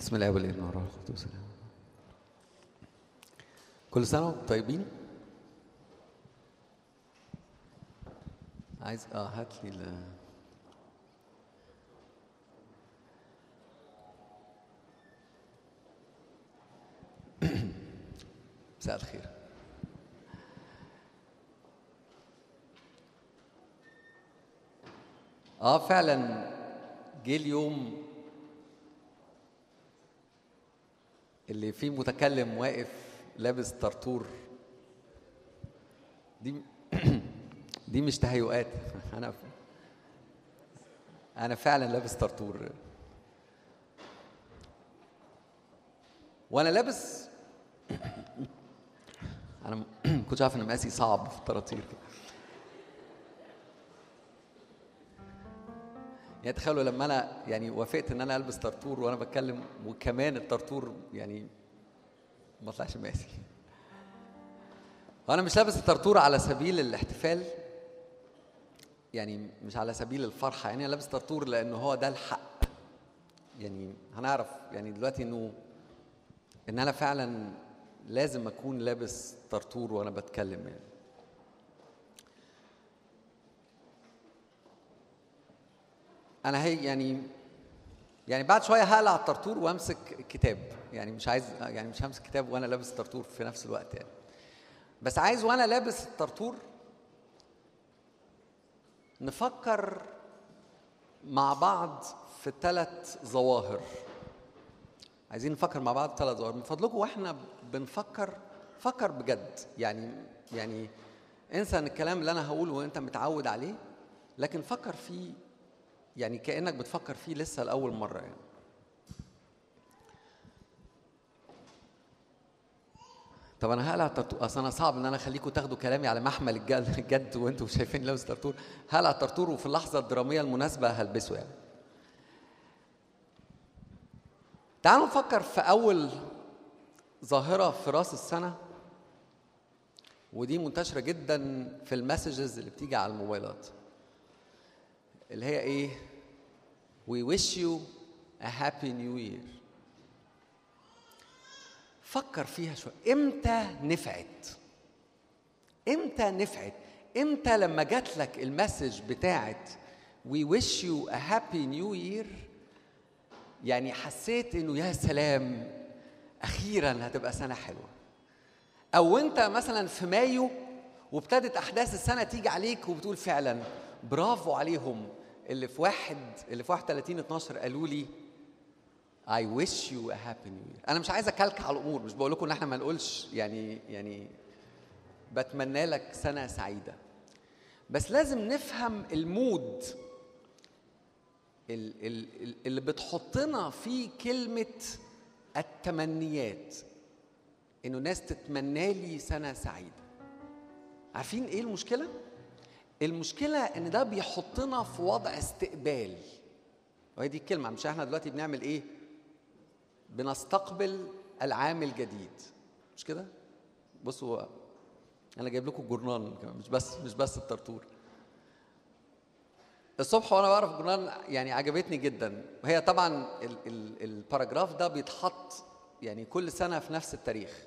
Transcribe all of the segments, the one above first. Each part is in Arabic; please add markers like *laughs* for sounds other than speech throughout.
بسم الله والابن والروح القدس كل سنة وأنتم طيبين؟ عايز آه هات لي ال *coughs* مساء الخير. آه فعلا جه اليوم اللي فيه متكلم واقف لابس طرطور. دي *clears throat* دي مش تهيؤات. *laughs* أنا أنا فعلا لابس طرطور. وأنا لابس *clears throat* أنا ما *clears throat* كنتش عارف إن مقاسي صعب في الطراطير كده. يعني تخيلوا لما أنا يعني وافقت إن أنا ألبس طرطور وأنا بتكلم وكمان الطرطور يعني ما طلعش مقاسي وأنا مش لابس الطرطور على سبيل الاحتفال يعني مش على سبيل الفرحة يعني أنا لابس طرطور لأنه هو ده الحق. يعني هنعرف يعني دلوقتي إنه إن أنا فعلا لازم أكون لابس طرطور وأنا بتكلم يعني. أنا هي يعني يعني بعد شوية هقلع الطرطور وأمسك كتاب. يعني مش عايز يعني مش همسك كتاب وأنا لابس طرطور في نفس الوقت يعني. بس عايز وأنا لابس الطرطور نفكر مع بعض في ثلاث ظواهر. عايزين نفكر مع بعض ثلاث ظواهر. من فضلكم وإحنا بنفكر فكر بجد. يعني يعني انسى إن الكلام اللي أنا هقوله وأنت متعود عليه لكن فكر فيه يعني كأنك بتفكر فيه لسه لأول مرة يعني. طب أنا هقلع الطرطور أصل أنا صعب إن أنا اخليكم تاخدوا كلامي على محمل الجد, وأنتم شايفين لابس طرطور هقلع الطرطور وفي اللحظة الدرامية المناسبة؟ هلبسه يعني. تعالوا نفكر في أول ظاهرة في رأس السنة. ودي منتشرة جدا في المسجز اللي بتيجي على الموبايلات. اللي هي إيه؟ We wish you a happy new year. فكر فيها شوية. إمتى نفعت؟ إمتى نفعت؟ إمتى لما جات لك المسج بتاعت we wish you a happy new year يعني حسيت إنه يا سلام أخيرا هتبقى سنة حلوة. أو أنت مثلا في مايو وابتدت أحداث السنة تيجي عليك وبتقول فعلا برافو عليهم. اللي في واحد اللي في 31 12 قالوا لي I wish you a happy new year. أنا مش عايز أكلك على الأمور، مش بقول لكم إن إحنا ما نقولش يعني يعني بتمنى لك سنة سعيدة. بس لازم نفهم المود اللي بتحطنا فيه كلمة التمنيات. إنه ناس تتمنى لي سنة سعيدة. عارفين إيه المشكلة؟ المشكلة إن ده بيحطنا في وضع استقبال. وهي دي الكلمة مش إحنا دلوقتي بنعمل إيه؟ بنستقبل العام الجديد مش كده؟ بصوا أنا جايب لكم جورنال كمان مش بس مش بس الطرطور الصبح وأنا بعرف جورنال يعني عجبتني جدا وهي طبعا ال ال الباراجراف ده بيتحط يعني كل سنة في نفس التاريخ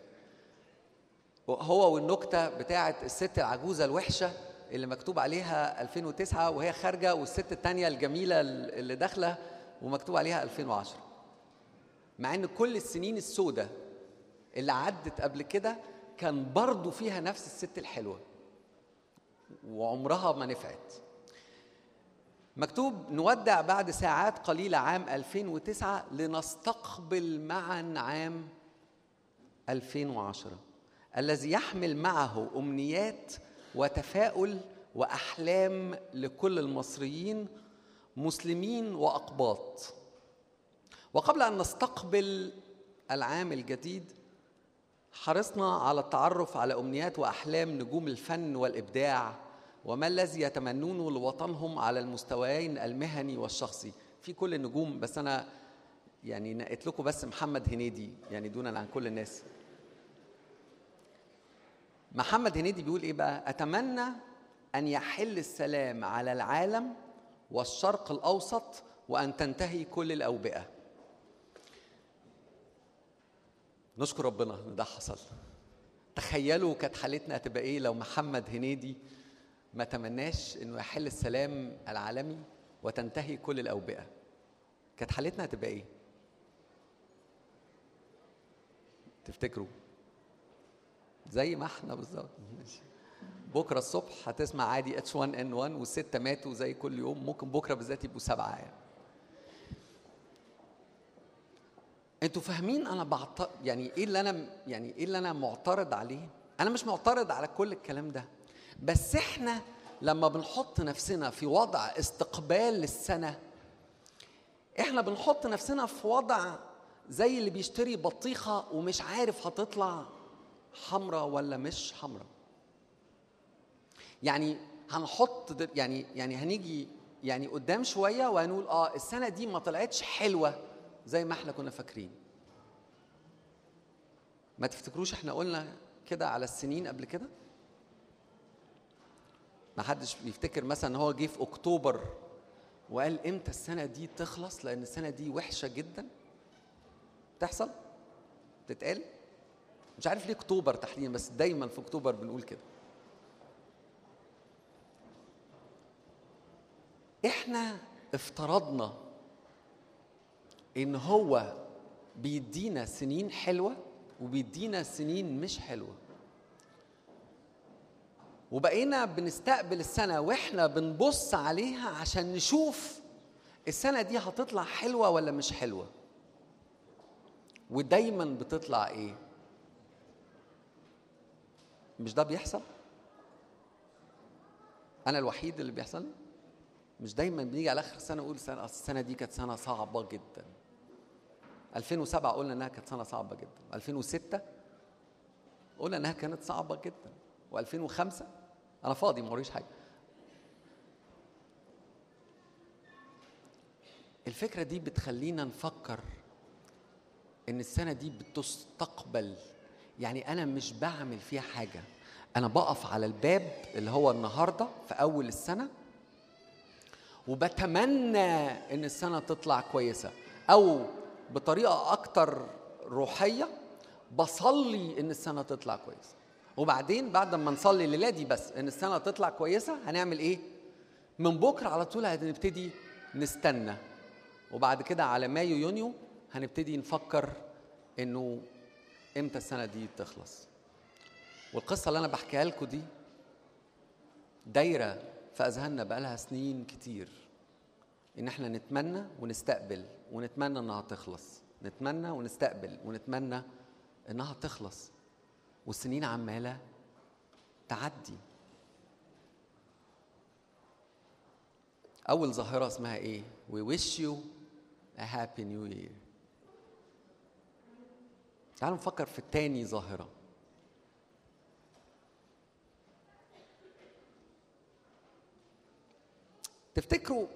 هو والنكتة بتاعة الست العجوزة الوحشة اللي مكتوب عليها 2009 وهي خارجة والست الثانية الجميلة اللي داخلة ومكتوب عليها 2010 مع إن كل السنين السوداء اللي عدت قبل كده كان برضو فيها نفس الست الحلوة وعمرها ما نفعت. مكتوب نودع بعد ساعات قليلة عام 2009 لنستقبل معا عام 2010 الذي يحمل معه أمنيات وتفاؤل وأحلام لكل المصريين مسلمين وأقباط. وقبل أن نستقبل العام الجديد حرصنا على التعرف على أمنيات وأحلام نجوم الفن والإبداع وما الذي يتمنونه لوطنهم على المستويين المهني والشخصي. في كل النجوم بس أنا يعني نقيت لكم بس محمد هنيدي يعني دونا عن كل الناس. محمد هنيدي بيقول إيه بقى؟ أتمنى أن يحل السلام على العالم والشرق الأوسط وأن تنتهي كل الأوبئة. نشكر ربنا إن ده حصل. تخيلوا كانت حالتنا هتبقى إيه لو محمد هنيدي ما تمناش إنه يحل السلام العالمي وتنتهي كل الأوبئة. كانت حالتنا هتبقى إيه؟ تفتكروا؟ زي ما إحنا بالظبط. بكرة الصبح هتسمع عادي اتش 1 ان 1 والستة ماتوا زي كل يوم. ممكن بكرة بالذات يبقوا سبعة يعني. أنتوا فاهمين أنا بعط يعني إيه اللي أنا يعني إيه اللي أنا معترض عليه؟ أنا مش معترض على كل الكلام ده. بس إحنا لما بنحط نفسنا في وضع استقبال للسنة إحنا بنحط نفسنا في وضع زي اللي بيشتري بطيخة ومش عارف هتطلع. حمراء ولا مش حمراء يعني هنحط يعني يعني هنيجي يعني قدام شوية وهنقول آه السنة دي ما طلعتش حلوة زي ما إحنا كنا فاكرين. ما تفتكروش إحنا قلنا كده على السنين قبل كده؟ ما حدش بيفتكر مثلا هو جه في أكتوبر وقال إمتى السنة دي تخلص؟ لأن السنة دي وحشة جدا. تحصل؟ تتقال؟ مش عارف ليه اكتوبر تحديدا بس دايما في اكتوبر بنقول كده. إحنا افترضنا إن هو بيدينا سنين حلوة وبيدينا سنين مش حلوة. وبقينا بنستقبل السنة وإحنا بنبص عليها عشان نشوف السنة دي هتطلع حلوة ولا مش حلوة. ودايما بتطلع إيه؟ مش ده بيحصل؟ أنا الوحيد اللي بيحصل؟ مش دايما بنيجي على آخر السنة نقول السنة السنة دي كانت سنة صعبة جدا. 2007 قلنا إنها كانت سنة صعبة جدا. 2006 قلنا إنها كانت صعبة جدا. و2005 أنا فاضي ما وريش حاجة. الفكرة دي بتخلينا نفكر إن السنة دي بتستقبل يعني أنا مش بعمل فيها حاجة. أنا بقف على الباب اللي هو النهارده في أول السنة وبتمنى إن السنة تطلع كويسة. أو بطريقة أكتر روحية بصلي إن السنة تطلع كويسة. وبعدين بعد ما نصلي الليلة دي بس إن السنة تطلع كويسة هنعمل إيه؟ من بكرة على طول هنبتدي نستنى. وبعد كده على مايو يونيو هنبتدي نفكر إنه إمتى السنة دي تخلص؟ والقصة اللي أنا بحكيها لكم دي دايرة في أذهاننا بقالها سنين كتير إن إحنا نتمنى ونستقبل ونتمنى إنها تخلص. نتمنى ونستقبل ونتمنى إنها تخلص. والسنين عمالة تعدي. أول ظاهرة اسمها إيه؟ We wish you a happy new year. تعالوا نفكر في التاني ظاهرة. تفتكروا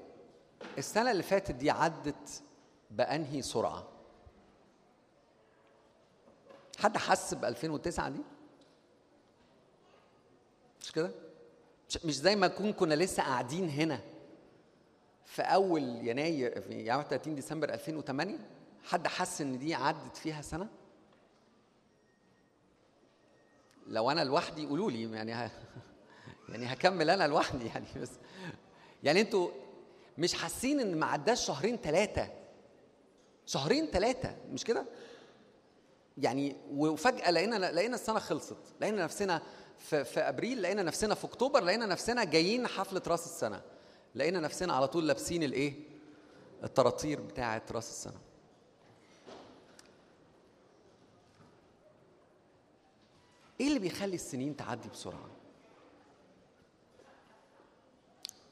السنة اللي فاتت دي عدت بأنهي سرعة؟ حد حس ب 2009 دي؟ مش كده؟ مش زي ما نكون كنا لسه قاعدين هنا في أول يناير في يعني 30 ديسمبر 2008 حد حس إن دي عدت فيها سنة؟ لو أنا لوحدي قولوا لي يعني ه... يعني هكمل أنا لوحدي *laughs* يعني بس يعني أنتوا مش حاسين إن ما عداش شهرين ثلاثة شهرين ثلاثة مش كده؟ يعني وفجأة لقينا لقينا السنة خلصت لقينا نفسنا في, في أبريل لقينا نفسنا في أكتوبر لقينا نفسنا جايين حفلة راس السنة لقينا نفسنا على طول لابسين الإيه؟ الطراطير بتاعة راس السنة. إيه اللي بيخلي السنين تعدي بسرعة؟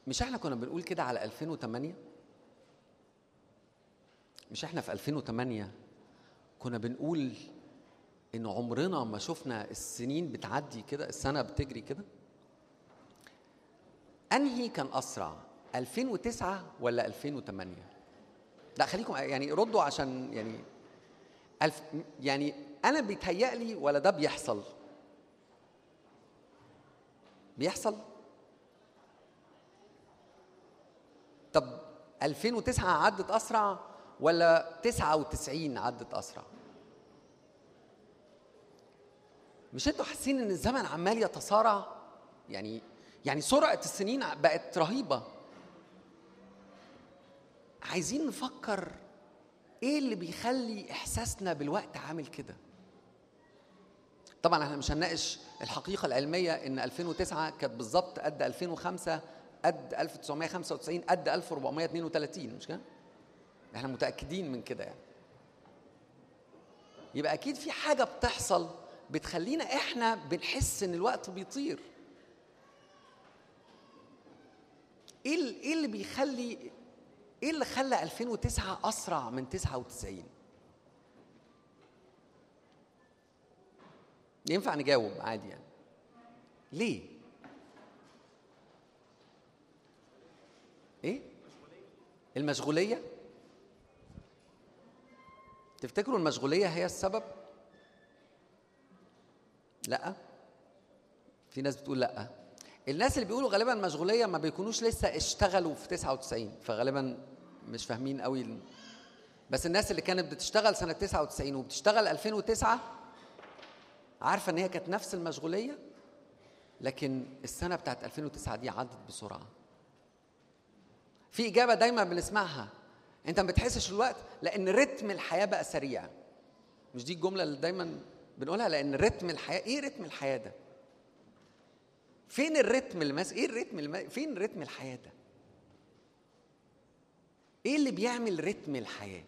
مش إحنا كنا بنقول كده على 2008 مش إحنا في 2008 كنا بنقول إن عمرنا ما شفنا السنين بتعدي كده السنة بتجري كده؟ أنهي كان أسرع 2009 ولا 2008 لا خليكم يعني ردوا عشان يعني ألف يعني أنا بيتهيألي ولا ده بيحصل؟ بيحصل؟ طب 2009 عدت أسرع ولا 99 عدت أسرع؟ مش أنتوا حاسين إن الزمن عمال يتسارع يعني يعني سرعة السنين بقت رهيبة. عايزين نفكر إيه اللي بيخلي إحساسنا بالوقت عامل كده؟ طبعا إحنا مش هنناقش الحقيقة العلمية إن 2009 كانت بالظبط قد 2005 قد 1995 قد 1432 مش كده؟ إحنا متأكدين من كده يعني. يبقى أكيد في حاجة بتحصل بتخلينا إحنا بنحس إن الوقت بيطير. إيه إيه اللي بيخلي إيه اللي خلى 2009 أسرع من 99 ينفع نجاوب؟ عادي يعني. ليه؟ إيه؟ المشغولية؟ تفتكروا المشغولية هي السبب؟ لأ. في ناس بتقول لأ. الناس اللي بيقولوا غالبا مشغوليه ما بيكونوش لسه اشتغلوا في 99 فغالبا مش فاهمين قوي بس الناس اللي كانت بتشتغل سنة 99 وبتشتغل 2009 عارفة إن هي كانت نفس المشغولية؟ لكن السنة بتاعت 2009 دي عدت بسرعة. في إجابة دايما بنسمعها. أنت ما بتحسش الوقت؟ لأن رتم الحياة بقى سريع. مش دي الجملة اللي دايما بنقولها؟ لأن رتم الحياة إيه رتم الحياة ده؟ فين الرتم اللي ماس إيه الرتم اللي فين رتم الحياة ده؟ إيه اللي بيعمل رتم الحياة؟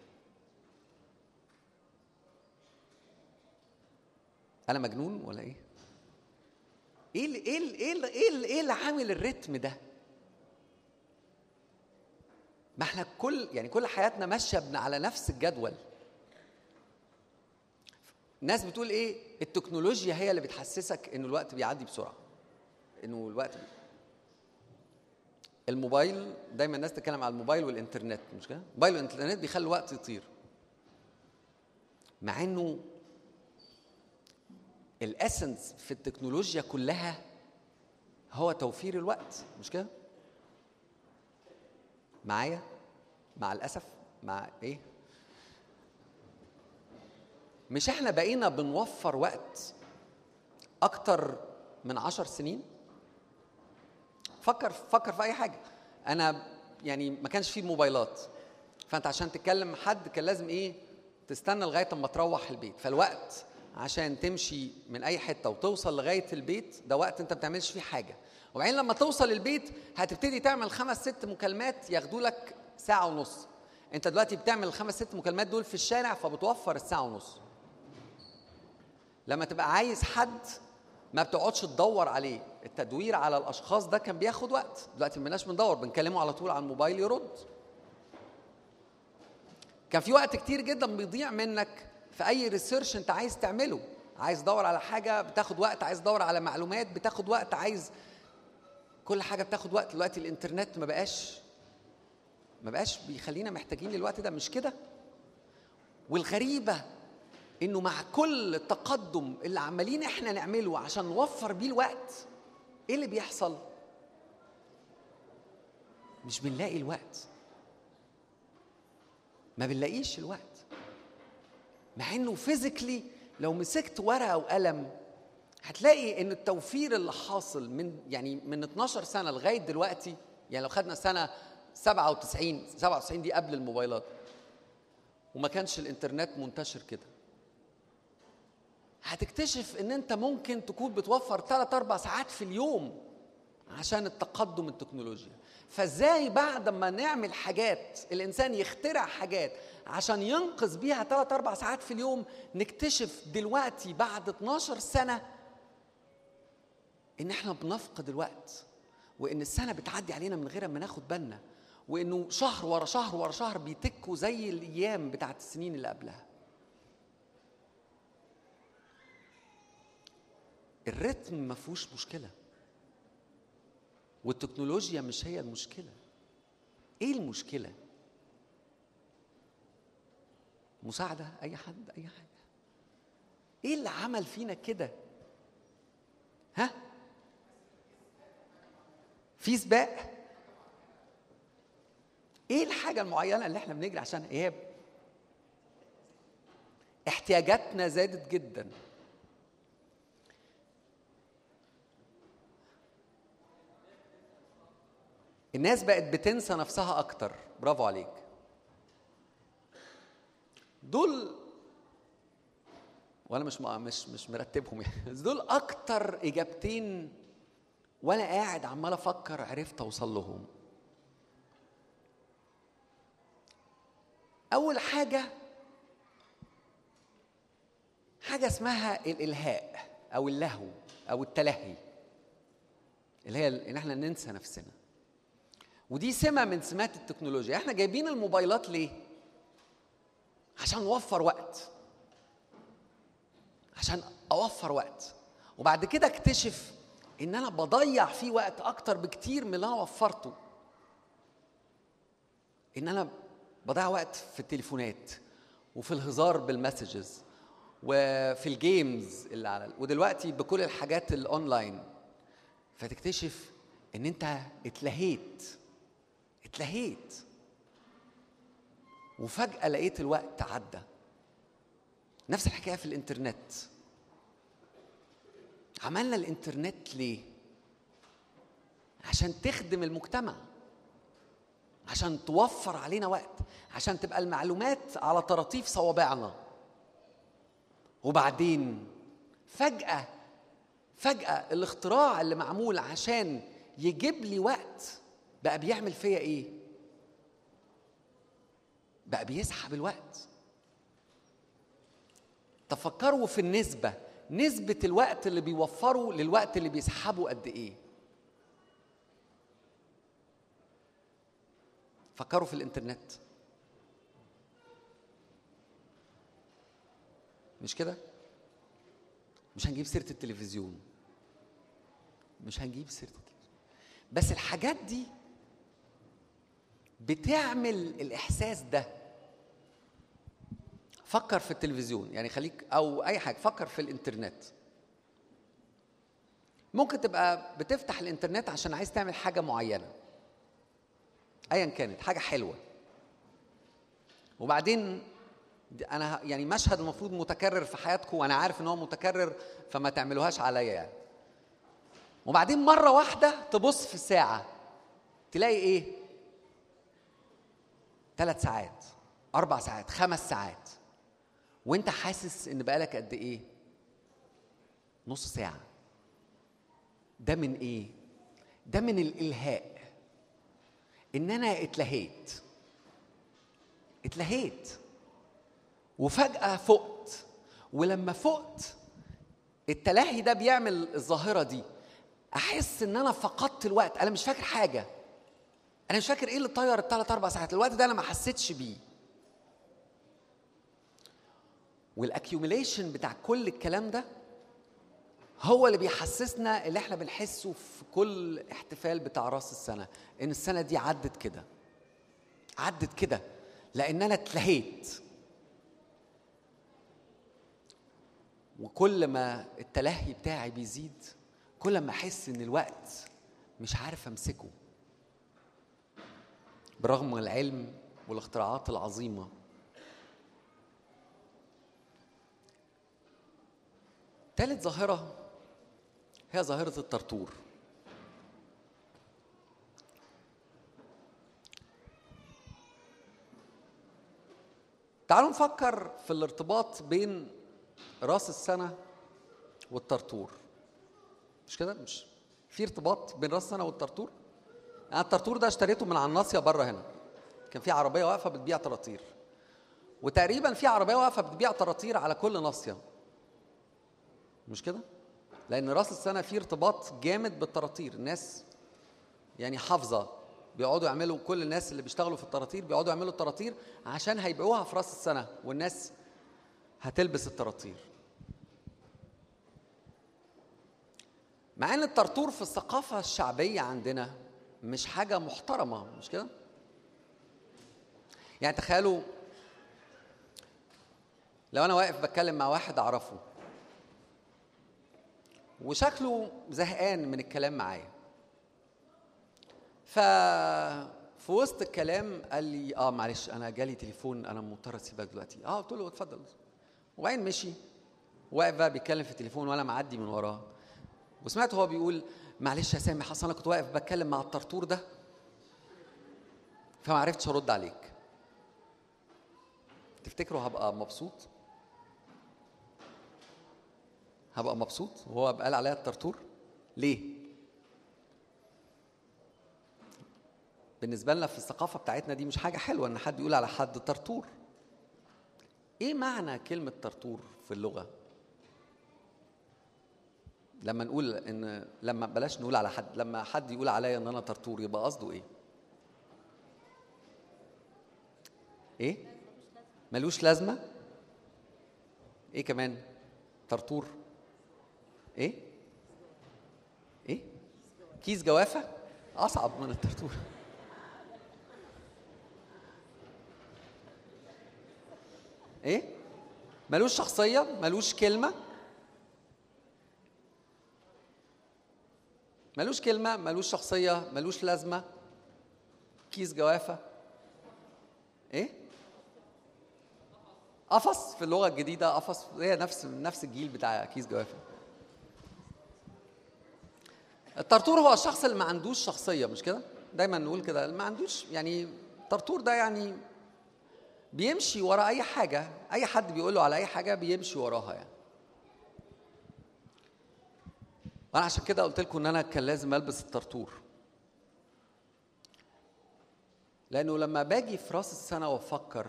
أنا مجنون ولا إيه؟ إيه إيه إيه إيه إيه اللي عامل الرتم ده؟ ما إحنا كل يعني كل حياتنا ماشية على نفس الجدول. الناس بتقول إيه؟ التكنولوجيا هي اللي بتحسسك ان الوقت بيعدي بسرعة. إنه الوقت بي... الموبايل دايما الناس تتكلم على الموبايل والإنترنت مش كده؟ الموبايل والإنترنت بيخلي الوقت يطير. مع إنه الاسنس في التكنولوجيا كلها هو توفير الوقت مش كده؟ معايا؟ مع الأسف؟ مع إيه؟ مش إحنا بقينا بنوفر وقت أكتر من عشر سنين؟ فكر فكر في أي حاجة. أنا يعني ما كانش فيه موبايلات. فأنت عشان تتكلم حد كان لازم إيه؟ تستنى لغاية أما تروح البيت. فالوقت عشان تمشي من أي حتة وتوصل لغاية البيت ده وقت أنت ما بتعملش فيه حاجة. وبعدين لما توصل البيت هتبتدي تعمل خمس ست مكالمات ياخدوا لك ساعة ونص. أنت دلوقتي بتعمل الخمس ست مكالمات دول في الشارع فبتوفر الساعة ونص. لما تبقى عايز حد ما بتقعدش تدور عليه. التدوير على الأشخاص ده كان بياخد وقت. دلوقتي ما بناش بندور بنكلمه على طول على الموبايل يرد. كان في وقت كتير جدا بيضيع منك. في أي ريسيرش أنت عايز تعمله. عايز تدور على حاجة بتاخد وقت. عايز تدور على معلومات بتاخد وقت. عايز كل حاجة بتاخد وقت. دلوقتي الإنترنت ما بقاش ما بقاش بيخلينا محتاجين للوقت ده. مش كده؟ والغريبة إنه مع كل التقدم اللي عمالين إحنا نعمله عشان نوفر بيه الوقت إيه اللي بيحصل؟ مش بنلاقي الوقت. ما بنلاقيش الوقت. مع إنه فيزيكلي لو مسكت ورقة وقلم هتلاقي إن التوفير اللي حاصل من يعني من 12 سنة لغاية دلوقتي يعني لو خدنا سنة 97 97 دي قبل الموبايلات وما كانش الإنترنت منتشر كده. هتكتشف إن أنت ممكن تكون بتوفر 3 4 ساعات في اليوم عشان التقدم التكنولوجيا. فإزاي بعد ما نعمل حاجات الإنسان يخترع حاجات عشان ينقذ بيها 3 4 ساعات في اليوم نكتشف دلوقتي بعد 12 سنة إن إحنا بنفقد الوقت وإن السنة بتعدي علينا من غير ما ناخد بالنا وإنه شهر ورا شهر ورا شهر بيتكوا زي الأيام بتاعت السنين اللي قبلها. الريتم ما فيهوش مشكلة والتكنولوجيا مش هي المشكلة. إيه المشكلة؟ مساعدة أي حد أي حاجة. إيه اللي عمل فينا كده؟ ها؟ في سباق؟ إيه الحاجة المعينة اللي إحنا بنجري عشان ايهاب احتياجاتنا زادت جدا. الناس بقت بتنسى نفسها أكتر. برافو عليك. دول وأنا مش مش مش مرتبهم يعني. دول أكتر اجابتين وأنا قاعد عمال أفكر عرفت اوصل لهم. اول حاجة حاجة اسمها الإلهاء أو اللهو أو التلهي اللي هي إن إحنا ننسى نفسنا. ودي سمة من سمات التكنولوجيا. إحنا جايبين الموبايلات ليه؟ عشان نوفر وقت. عشان أوفر وقت. وبعد كده أكتشف إن أنا بضيع فيه وقت أكتر بكتير من اللي أنا وفرته. إن أنا بضيع وقت في التليفونات وفي الهزار بال messages وفي ال games اللي على ودلوقتي بكل الحاجات الأونلاين. فتكتشف إن أنت اتلهيت. اتلهيت. وفجأة لقيت الوقت عدى. نفس الحكاية في الإنترنت. عملنا الإنترنت ليه؟ عشان تخدم المجتمع. عشان توفر علينا وقت. عشان تبقى المعلومات على طراطيف صوابعنا. وبعدين فجأة فجأة الاختراع اللي معمول عشان يجيب لي وقت بقى بيعمل فيا إيه؟ بقى بيسحب الوقت. تفكروا في النسبة نسبة الوقت اللي بيوفره للوقت اللي بيسحبه قد إيه؟ فكروا في الإنترنت. مش كده؟ مش هنجيب سيرة التلفزيون. مش هنجيب سيرة التلفزيون. بس الحاجات دي بتعمل الإحساس ده. فكر في التلفزيون يعني خليك أو أي حاجة فكر في الإنترنت. ممكن تبقى بتفتح الإنترنت عشان عايز تعمل حاجة معينة. ايا كانت حاجة حلوة. وبعدين أنا يعني مشهد المفروض متكرر في حياتكم وأنا عارف إن هو متكرر فما تعملوهاش عليا يعني. وبعدين مرة واحدة تبص في الساعة تلاقي إيه؟ ثلاث ساعات أربع ساعات خمس ساعات. وانت حاسس ان بقالك قد إيه؟ نص ساعة. ده من إيه؟ ده من الإلهاء. إن أنا اتلهيت. اتلهيت. وفجأة فقت. ولما فقت التلهي ده بيعمل الظاهرة دي. أحس إن أنا فقدت الوقت. أنا مش فاكر حاجة. أنا مش فاكر إيه اللي طير الثلاث أربع ساعات. الوقت ده أنا ما حسيتش بيه. والاكيوميليشن بتاع كل الكلام ده هو اللي بيحسسنا اللي إحنا بنحسه في كل احتفال بتاع راس السنة إن السنة دي عدت كده. عدت كده. لأن أنا اتلهيت. وكل ما التلهي بتاعي بيزيد كل ما أحس إن الوقت مش عارف أمسكه. برغم العلم والاختراعات العظيمة. ثالث ظاهرة هي ظاهرة الطرطور. تعالوا نفكر في الارتباط بين راس السنة والطرطور. مش كده؟ مش في ارتباط بين راس السنة والطرطور؟ أنا الطرطور ده اشتريته من على الناصية بره هنا. كان في عربية واقفة بتبيع طراطير. وتقريبا في عربية واقفة بتبيع طراطير على كل ناصية. مش كده؟ لأن رأس السنة فيه ارتباط جامد بالطراطير الناس يعني حافظة بيقعدوا يعملوا كل الناس اللي بيشتغلوا في الطراطير بيقعدوا يعملوا الطراطير عشان هيبيعوها في رأس السنة والناس هتلبس الطراطير مع إن الطرطور في الثقافة الشعبية عندنا مش حاجة محترمة مش كده؟ يعني تخيلوا لو أنا واقف بتكلم مع واحد أعرفه وشكله زهقان من الكلام معايا. ف في وسط الكلام قال لي آه معلش أنا جالي تليفون أنا مضطر أسيبك دلوقتي. آه قلت له اتفضل. وبعدين مشي. واقف بقى بيتكلم في التليفون وأنا معدي من وراه. وسمعت هو بيقول معلش يا سامي حسن أنا كنت واقف بتكلم مع الطرطور ده. فما عرفتش أرد عليك. تفتكروا هبقى مبسوط؟ هبقى مبسوط وهو قال عليا الطرطور ليه؟ بالنسبة لنا في الثقافة بتاعتنا دي مش حاجة حلوة إن حد يقول على حد طرطور إيه معنى كلمة طرطور في اللغة؟ لما نقول إن لما بلاش نقول على حد لما حد يقول عليا إن أنا طرطور يبقى قصده إيه؟ إيه؟ ملوش لازمة. إيه كمان؟ طرطور إيه؟ إيه؟ كيس جوافة؟ أصعب من الطرطور إيه؟ ملوش شخصية؟ ملوش كلمة؟ ملوش كلمة؟ ملوش شخصية؟ ملوش لازمة؟ كيس جوافة؟ إيه؟ قفص في اللغة الجديدة قفص هي نفس نفس الجيل بتاع كيس جوافة. الطرطور هو الشخص اللي ما عندوش شخصية مش كده؟ دايما نقول كده ما عندوش يعني الطرطور ده يعني بيمشي ورا أي حاجة أي حد بيقول له على أي حاجة بيمشي وراها يعني. وأنا عشان كده قلت لكم إن أنا كان لازم ألبس الطرطور. لأنه لما باجي في رأس السنة وأفكر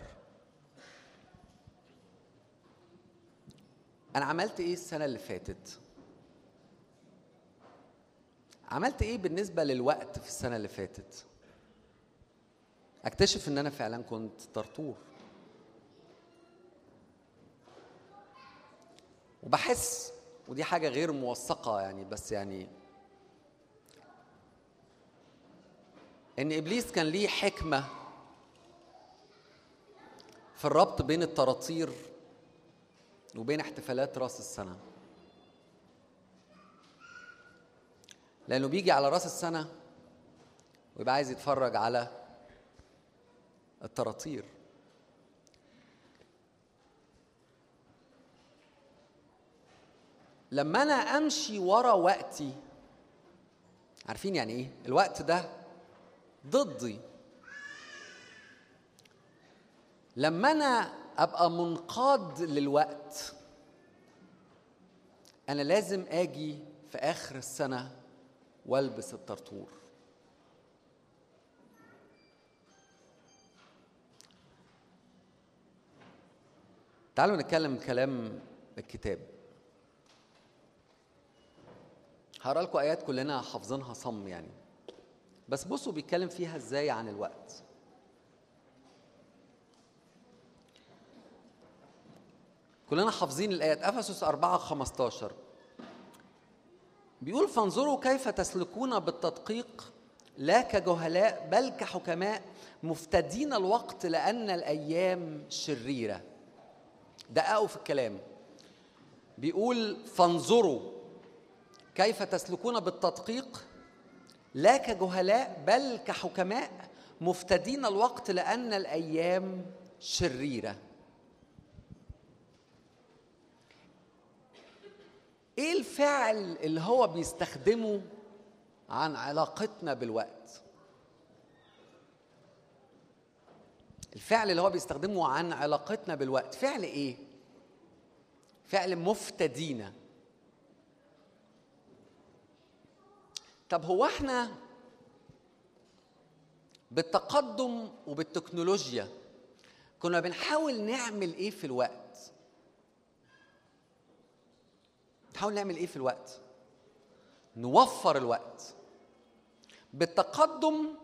أنا عملت إيه السنة اللي فاتت؟ عملت إيه بالنسبة للوقت في السنة اللي فاتت؟ أكتشف إن أنا فعلا كنت طرطور. وبحس ودي حاجة غير موثقة يعني بس يعني إن إبليس كان ليه حكمة في الربط بين الطراطير وبين احتفالات راس السنة. لأنه بيجي على راس السنة ويبقى عايز يتفرج على الطراطير لما أنا أمشي ورا وقتي عارفين يعني إيه؟ الوقت ده ضدي. لما أنا أبقى منقاد للوقت أنا لازم آجي في آخر السنة والبس الطرطور. تعالوا نتكلم كلام الكتاب. هقرأ لكم آيات كلنا حافظينها صم يعني. بس بصوا بيتكلم فيها إزاي عن الوقت. كلنا حافظين الآيات. أفسس 4 15 بيقول فانظروا كيف تسلكون بالتدقيق لا كجهلاء بل كحكماء مفتدين الوقت لأن الأيام شريرة. دققوا في الكلام. بيقول فانظروا كيف تسلكون بالتدقيق لا كجهلاء بل كحكماء مفتدين الوقت لأن الأيام شريرة. إيه الفعل اللي هو بيستخدمه عن علاقتنا بالوقت؟ الفعل اللي هو بيستخدمه عن علاقتنا بالوقت فعل إيه؟ فعل مفتدين طب هو إحنا بالتقدم وبالتكنولوجيا كنا بنحاول نعمل إيه في الوقت؟ نحاول نعمل إيه في الوقت؟ نوفر الوقت بالتقدم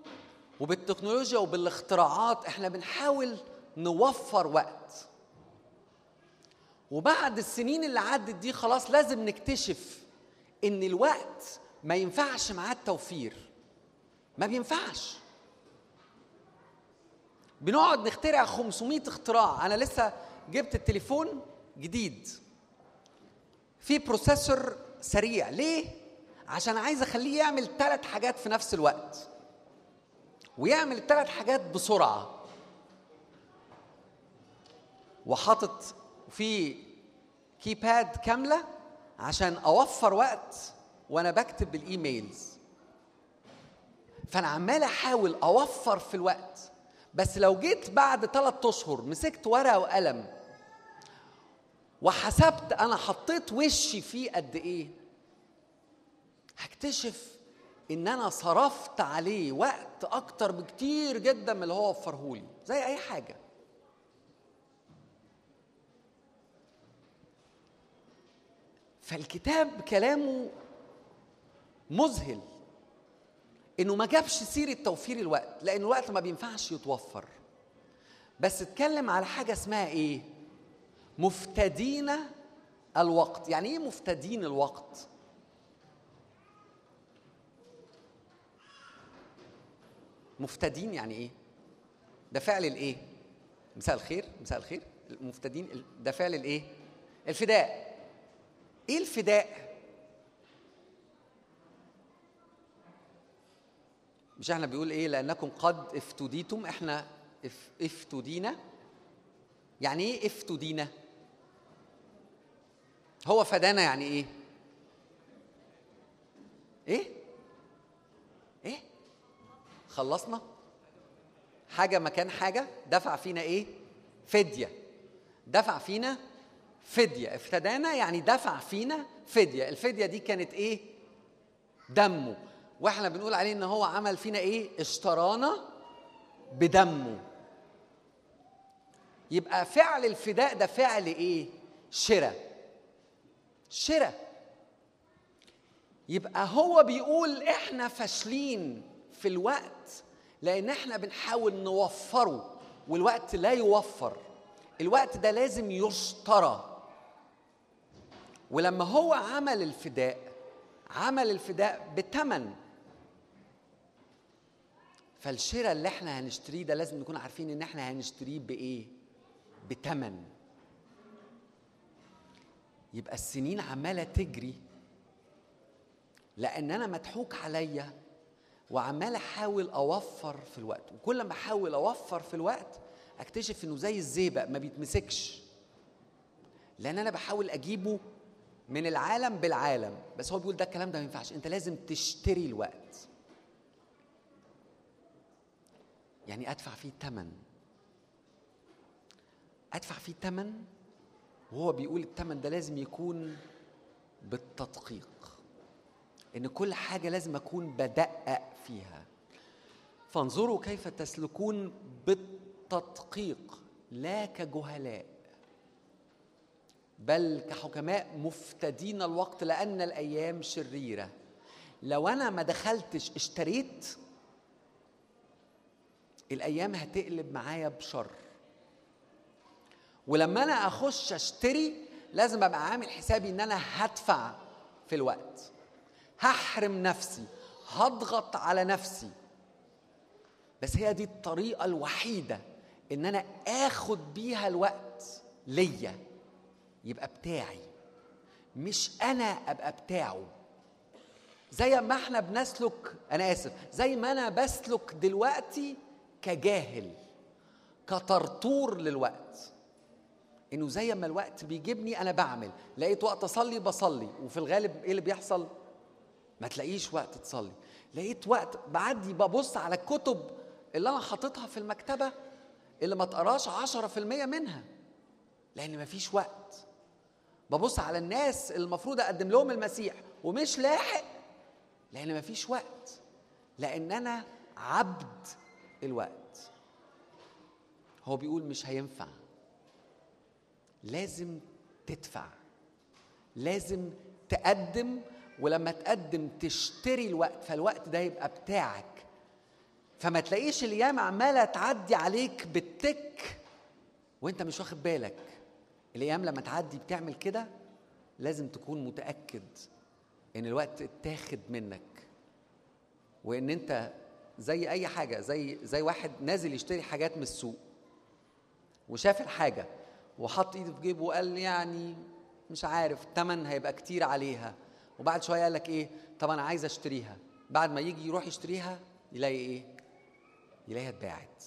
وبالتكنولوجيا وبالاختراعات. إحنا بنحاول نوفر وقت. وبعد السنين اللي عدت دي خلاص لازم نكتشف إن الوقت ما ينفعش معاه التوفير. ما بينفعش. بنقعد نخترع 500 اختراع. أنا لسه جبت التليفون جديد. في بروسيسور سريع. ليه؟ عشان عايز أخليه يعمل ثلاث حاجات في نفس الوقت. ويعمل الثلاث حاجات بسرعة. وحاطط في keypad كاملة عشان أوفر وقت وأنا بكتب بال emails فأنا عمال أحاول أوفر في الوقت. بس لو جيت بعد ثلاثة أشهر مسكت ورقة وقلم وحسبت أنا حطيت وشي فيه قد إيه. هكتشف إن أنا صرفت عليه وقت أكتر بكتير جدا من اللي هو وفرهولي زي أي حاجة. فالكتاب كلامه مذهل إنه ما جابش سيرة توفير الوقت لأن الوقت ما بينفعش يتوفر. بس اتكلم على حاجة اسمها إيه؟ مفتدين الوقت. يعني إيه مفتدين الوقت؟ مفتدين يعني إيه؟ ده فعل الإيه؟ مساء الخير مساء الخير. المفتدين ده فعل الإيه؟ الفداء. إيه الفداء؟ مش إحنا بيقول إيه؟ لأنكم قد افتديتم. إحنا اف افتدينا. يعني إيه افتدينا؟ هو فدانا يعني إيه؟ إيه؟ إيه؟ خلصنا؟ حاجة مكان حاجة؟ دفع فينا إيه؟ فدية. دفع فينا فدية. افتدانا يعني دفع فينا فدية. الفدية دي كانت إيه؟ دمه. وإحنا بنقول عليه إن هو عمل فينا إيه؟ اشترانا بدمه. يبقى فعل الفداء ده فعل إيه؟ شراء. شراء يبقى هو بيقول إحنا فاشلين في الوقت لأن إحنا بنحاول نوفره والوقت لا يوفر. الوقت ده لازم يشترى. ولما هو عمل الفداء عمل الفداء بثمن فالشراء اللي إحنا هنشتريه ده لازم نكون عارفين إن إحنا هنشتريه بإيه؟ بثمن يبقى السنين عمالة تجري. لأن أنا مضحوك عليا وعمال أحاول أوفر في الوقت. وكل ما أحاول أوفر في الوقت أكتشف إنه زي الزيبق ما بيتمسكش. لأن أنا بحاول أجيبه من العالم بالعالم. بس هو بيقول ده الكلام ده ما ينفعش. أنت لازم تشتري الوقت. يعني أدفع فيه ثمن أدفع فيه ثمن وهو بيقول الثمن ده لازم يكون بالتدقيق. إن كل حاجة لازم أكون بدقق فيها. فانظروا كيف تسلكون بالتدقيق لا كجهلاء بل كحكماء مفتدين الوقت لأن الأيام شريرة. لو أنا ما دخلتش اشتريت الأيام هتقلب معايا بشر. ولما أنا أخش أشتري لازم أبقى عامل حسابي إن أنا هدفع في الوقت. هحرم نفسي هضغط على نفسي. بس هي دي الطريقة الوحيدة إن أنا آخد بيها الوقت ليا. يبقى بتاعي. مش أنا أبقى بتاعه. زي ما إحنا بنسلك أنا آسف زي ما أنا بسلك دلوقتي كجاهل كطرطور للوقت. إنه زي ما الوقت بيجيبني أنا بعمل. لقيت وقت أصلي بصلي وفي الغالب إيه اللي بيحصل؟ ما تلاقيش وقت تصلي. لقيت وقت بعدي ببص على الكتب اللي أنا حاططها في المكتبة اللي ما تقراش 10% منها. لأن مفيش وقت. ببص على الناس اللي المفروض أقدم لهم المسيح ومش لاحق. لأن مفيش وقت. لأن أنا عبد الوقت. هو بيقول مش هينفع. لازم تدفع لازم تقدم ولما تقدم تشتري الوقت فالوقت ده يبقى بتاعك. فما تلاقيش الأيام عمالة تعدي عليك بالتك وانت مش واخد بالك. الأيام لما تعدي بتعمل كده لازم تكون متأكد إن الوقت اتاخد منك. وإن انت زي أي حاجة زي زي واحد نازل يشتري حاجات من السوق وشاف الحاجة وحط ايده في جيبه وقال يعني مش عارف الثمن هيبقى كتير عليها. وبعد شوية قال لك إيه؟ طب أنا عايز أشتريها. بعد ما يجي يروح يشتريها يلاقي إيه؟ يلاقيها اتباعت.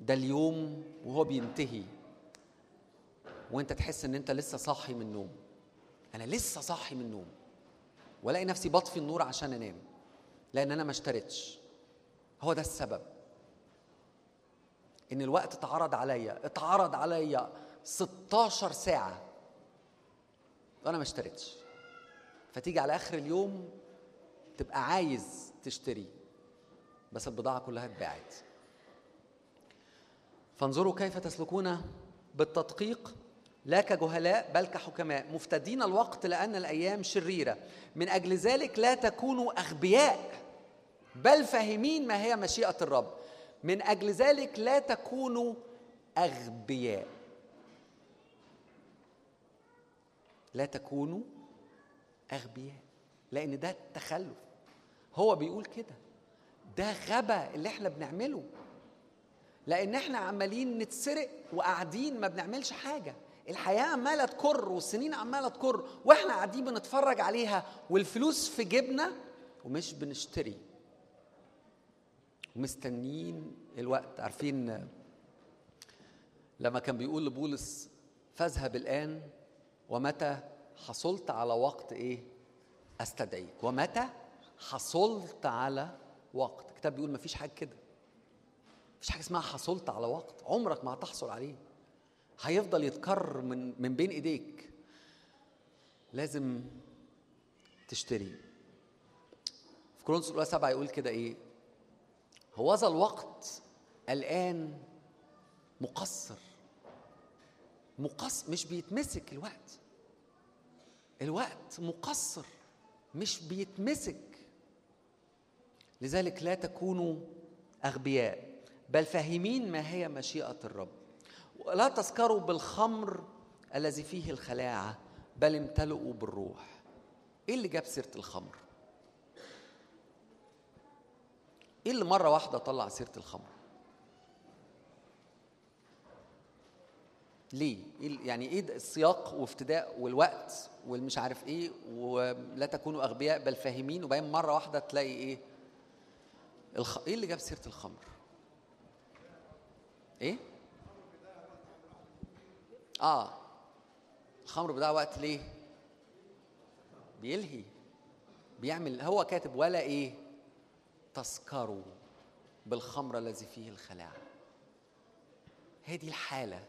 ده اليوم وهو بينتهي. وأنت تحس إن أنت لسه صاحي من النوم. أنا لسه صاحي من النوم. وألاقي نفسي بطفي النور عشان أنام. لأن أنا ما اشتريتش. هو ده السبب. إن الوقت اتعرض عليا اتعرض عليا 16 ساعة وأنا ما اشتريتش. فتيجي على آخر اليوم تبقى عايز تشتري بس البضاعة كلها اتباعت. فانظروا كيف تسلكون بالتدقيق. لا كجهلاء بل كحكماء. مفتدين الوقت لأن الأيام شريرة. من أجل ذلك لا تكونوا أغبياء بل فاهمين ما هي مشيئة الرب. من أجل ذلك لا تكونوا أغبياء. لا تكونوا أغبياء. لأن ده تخلف. هو بيقول كده. ده غبا اللي إحنا بنعمله. لأن إحنا عمالين نتسرق وقاعدين ما بنعملش حاجة. الحياة عمالة تكر والسنين عمالة تكر وإحنا قاعدين بنتفرج عليها والفلوس في جيبنا ومش بنشتري. ومستنيين الوقت. عارفين لما كان بيقول لبولس فاذهب الآن ومتى حصلت على وقت إيه؟ أستدعيك. ومتى حصلت على وقت. الكتاب بيقول مفيش حاجة كده. مفيش حاجة اسمها حصلت على وقت. عمرك ما هتحصل عليه. هيفضل يتكرر من من بين إيديك. لازم تشتري. في كورنثوس الاولى سبعة يقول كده إيه؟ هوذا الوقت الآن مقصر. مقص مش بيتمسك الوقت. الوقت مقصر مش بيتمسك. لذلك لا تكونوا أغبياء بل فاهمين ما هي مشيئة الرب. ولا تسكروا بالخمر الذي فيه الخلاعة بل امتلئوا بالروح. إيه اللي جاب سيرة الخمر؟ إيه اللي مرة واحدة طلع سيرة الخمر ليه؟ إيه يعني إيه السياق وافتداء والوقت والمش عارف إيه ولا تكونوا أغبياء بل فاهمين وبعدين مرة واحدة تلاقي إيه؟ الخ... إيه اللي جاب سيرة الخمر؟ إيه؟ آه الخمر بضيع وقت ليه؟ بيلهي بيعمل هو كاتب ولا إيه؟ تسكروا بالخمر الذي فيه دي الحالة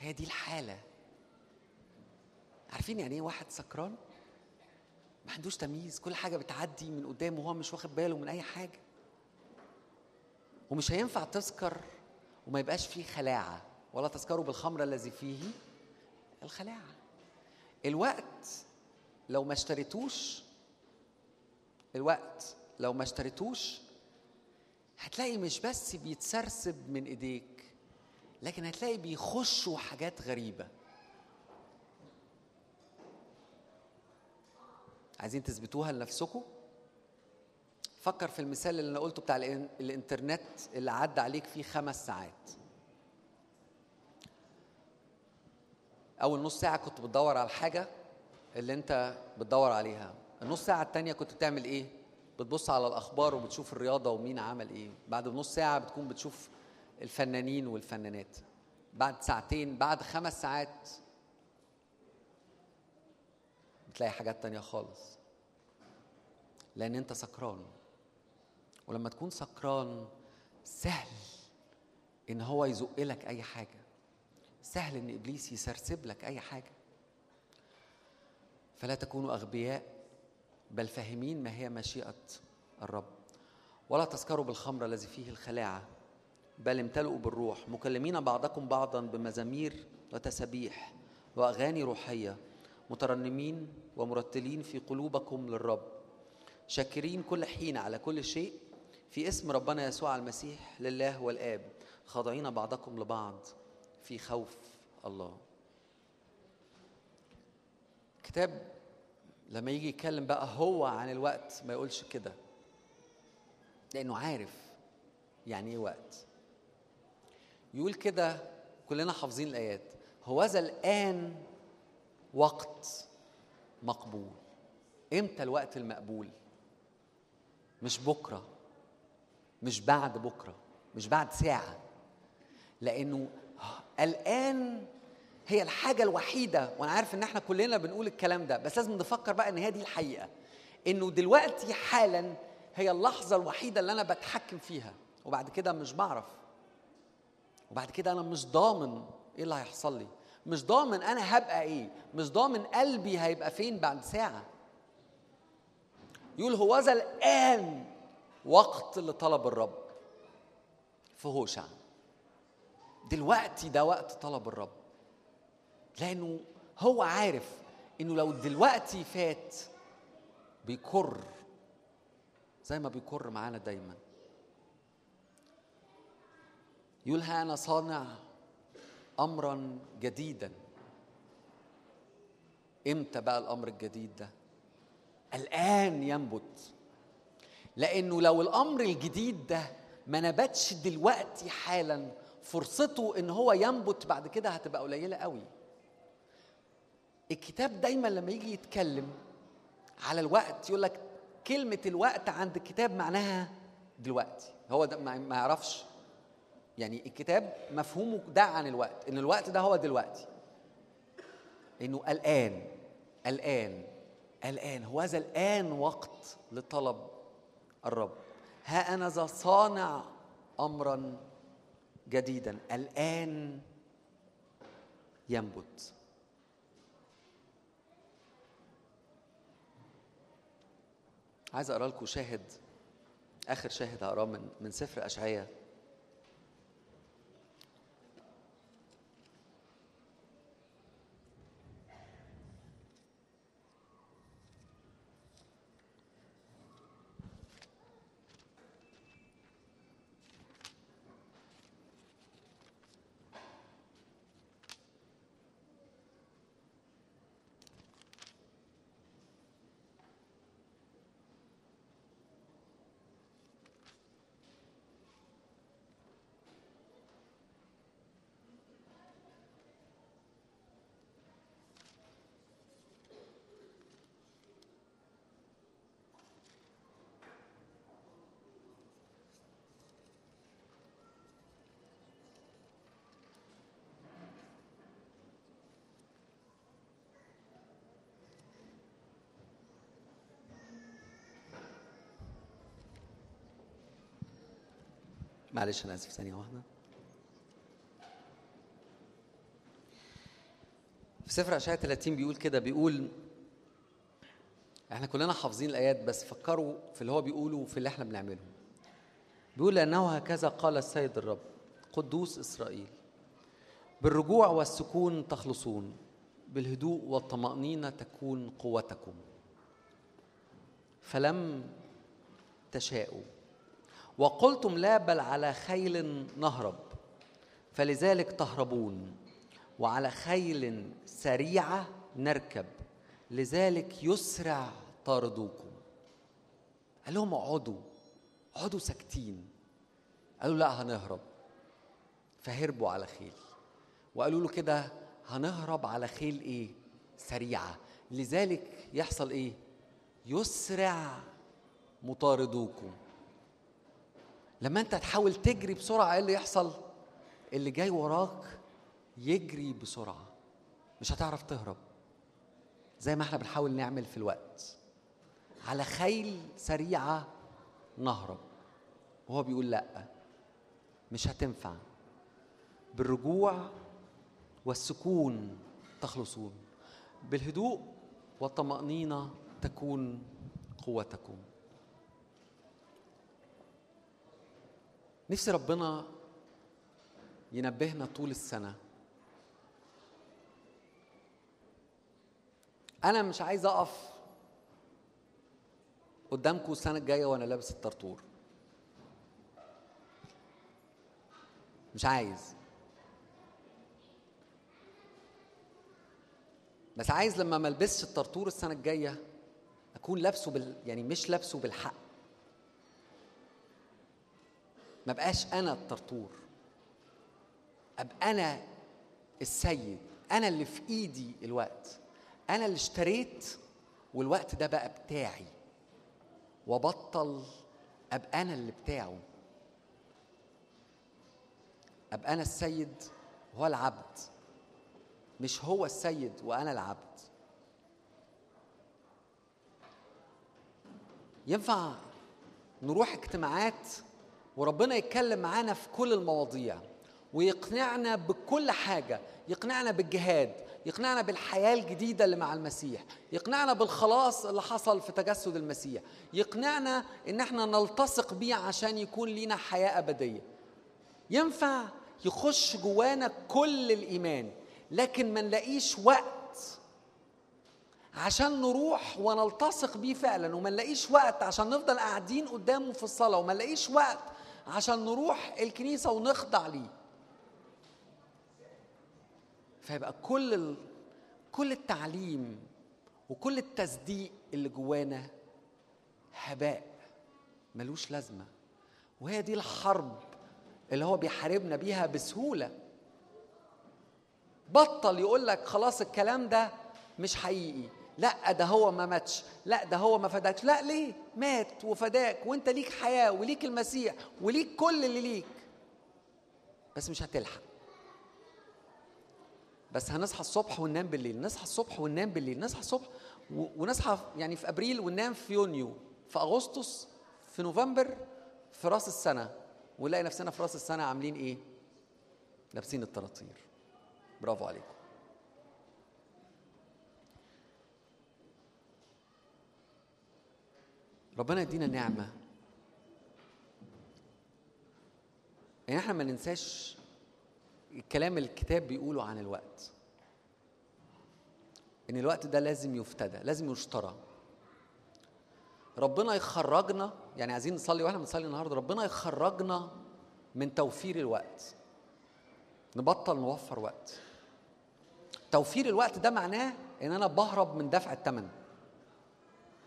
هي دي الحالة. عارفين يعني إيه واحد سكران؟ ما عندوش تمييز كل حاجة بتعدي من قدامه وهو مش واخد باله من أي حاجة. ومش هينفع تسكر وما يبقاش فيه خلاعه ولا تسكروا بالخمر الذي فيه الخلاعه الوقت لو ما اشتريتوش الوقت لو ما اشتريتوش هتلاقي مش بس بيتسرسب من ايديك لكن هتلاقي بيخشوا حاجات غريبة. عايزين تثبتوها لنفسكم؟ فكر في المثال اللي أنا قلته بتاع الإنترنت اللي عدى عليك فيه خمس ساعات. أول نص ساعة كنت بتدور على الحاجة اللي أنت بتدور عليها. النص ساعة التانية كنت بتعمل إيه؟ بتبص على الأخبار وبتشوف الرياضة ومين عمل إيه. بعد نص ساعة بتكون بتشوف الفنانين والفنانات. بعد ساعتين بعد خمس ساعات بتلاقي حاجات تانية خالص. لأن أنت سكران. ولما تكون سكران سهل إن هو يزق لك أي حاجة. سهل إن إبليس يسرسب لك أي حاجة. فلا تكونوا أغبياء. بل فاهمين ما هي مشيئة الرب. ولا تسكروا بالخمر الذي فيه الخلاعة بل امتلئوا بالروح مكلمين بعضكم بعضا بمزامير وتسابيح وأغاني روحية مترنمين ومرتلين في قلوبكم للرب شاكرين كل حين على كل شيء في اسم ربنا يسوع المسيح لله والآب خاضعين بعضكم لبعض في خوف الله. كتاب لما يجي يتكلم بقى هو عن الوقت ما يقولش كده. لأنه عارف يعني إيه وقت. يقول كده كلنا حافظين الآيات. هوذا الآن وقت مقبول. إمتى الوقت المقبول؟ مش بكرة مش بعد بكرة مش بعد ساعة. لأنه الآن هي الحاجة الوحيدة وأنا عارف إن إحنا كلنا بنقول الكلام ده بس لازم نفكر بقى إن هي دي الحقيقة. إنه دلوقتي حالا هي اللحظة الوحيدة اللي أنا بتحكم فيها وبعد كده مش بعرف. وبعد كده أنا مش ضامن إيه اللي هيحصل لي. مش ضامن أنا هبقى إيه. مش ضامن قلبي هيبقى فين بعد ساعة. يقول هوذا الآن وقت لطلب الرب. في هوشع. دلوقتي ده وقت طلب الرب. لأنه هو عارف إنه لو دلوقتي فات بيكر زي ما بيكر معانا دايما. يقول ها أنا صانع أمرا جديدا. إمتى بقى الأمر الجديد ده؟ الآن ينبت. لأنه لو الأمر الجديد ده ما نبتش دلوقتي حالا فرصته إن هو ينبت بعد كده هتبقى قليلة قوي. الكتاب دايما لما يجي يتكلم على الوقت يقول لك كلمة الوقت عند الكتاب معناها دلوقتي. هو ده ما يعرفش. يعني الكتاب مفهومه ده عن الوقت إن الوقت ده هو دلوقتي. إنه الآن الآن الآن هو هذا الآن وقت لطلب الرب. ها أنا ذا صانع امرا جديدا. الآن ينبت. عايز أقرأ لكم شاهد آخر شاهد هقراه من من سفر اشعياء معلش أنا آسف ثانية واحدة. في سفر اشعياء 30 بيقول كده بيقول إحنا كلنا حافظين الآيات بس فكروا في اللي هو بيقوله وفي اللي إحنا بنعمله. بيقول لأنه هكذا قال السيد الرب قدوس إسرائيل بالرجوع والسكون تخلصون بالهدوء والطمأنينة تكون قوتكم. فلم تشاءوا. وقلتم لا بل على خيل نهرب. فلذلك تهربون وعلى خيل سريعة نركب. لذلك يسرع طاردوكم قال لهم اقعدوا اقعدوا ساكتين. قالوا لا هنهرب. فهربوا على خيل. وقالوا له كده هنهرب على خيل إيه؟ سريعة. لذلك يحصل إيه؟ يسرع مطاردوكم. لما انت تحاول تجري بسرعة إيه اللي يحصل؟ اللي جاي وراك يجري بسرعة. مش هتعرف تهرب. زي ما إحنا بنحاول نعمل في الوقت. على خيل سريعة نهرب. وهو بيقول لأ. مش هتنفع. بالرجوع والسكون تخلصون. بالهدوء والطمأنينة تكون قوتكم نفسي ربنا ينبهنا طول السنة. أنا مش عايز أقف قدامكم السنة الجاية وأنا لابس الطرطور. مش عايز. بس عايز لما ما ألبسش الطرطور السنة الجاية أكون لابسه بال يعني مش لابسه بالحق. ما بقاش أنا الطرطور أبقى أنا السيد. أنا اللي في إيدي الوقت. أنا اللي اشتريت والوقت ده بقى بتاعي. وبطل أبقى أنا اللي بتاعه. أبقى أنا السيد وهو العبد. مش هو السيد وأنا العبد. ينفع نروح اجتماعات وربنا يتكلم معانا في كل المواضيع ويقنعنا بكل حاجة يقنعنا بالجهاد يقنعنا بالحياة الجديدة اللي مع المسيح يقنعنا بالخلاص اللي حصل في تجسد المسيح يقنعنا إن إحنا نلتصق بيه عشان يكون لينا حياة أبدية. ينفع يخش جوانا كل الإيمان لكن ما نلاقيش وقت عشان نروح ونلتصق بيه فعلا وما نلاقيش وقت عشان نفضل قاعدين قدامه في الصلاة وما نلاقيش وقت عشان نروح الكنيسة ونخضع ليه. فيبقى كل ال... كل التعليم وكل التصديق اللي جوانا هباء ملوش لازمة. وهي دي الحرب اللي هو بيحاربنا بيها بسهولة. بطل يقول لك خلاص الكلام ده مش حقيقي. لا ده هو ما ماتش. لا ده هو ما فداكش. لا ليه؟ مات وفداك وانت ليك حياة وليك المسيح وليك كل اللي ليك. بس مش هتلحق. بس هنصحى الصبح وننام بالليل. نصحى الصبح وننام بالليل. نصحى الصبح ونصحى يعني في أبريل وننام في يونيو. في أغسطس في نوفمبر في رأس السنة. ونلاقي نفسنا في رأس السنة عاملين إيه؟ لابسين الطراطير. برافو عليكم. ربنا يدينا نعمة. يعني إحنا ما ننساش الكلام الكتاب بيقوله عن الوقت. إن الوقت ده لازم يفتدى لازم يشترى. ربنا يخرجنا يعني عايزين نصلي وإحنا بنصلي النهارده ربنا يخرجنا من توفير الوقت. نبطل نوفر وقت. توفير الوقت ده معناه إن أنا بهرب من دفع الثمن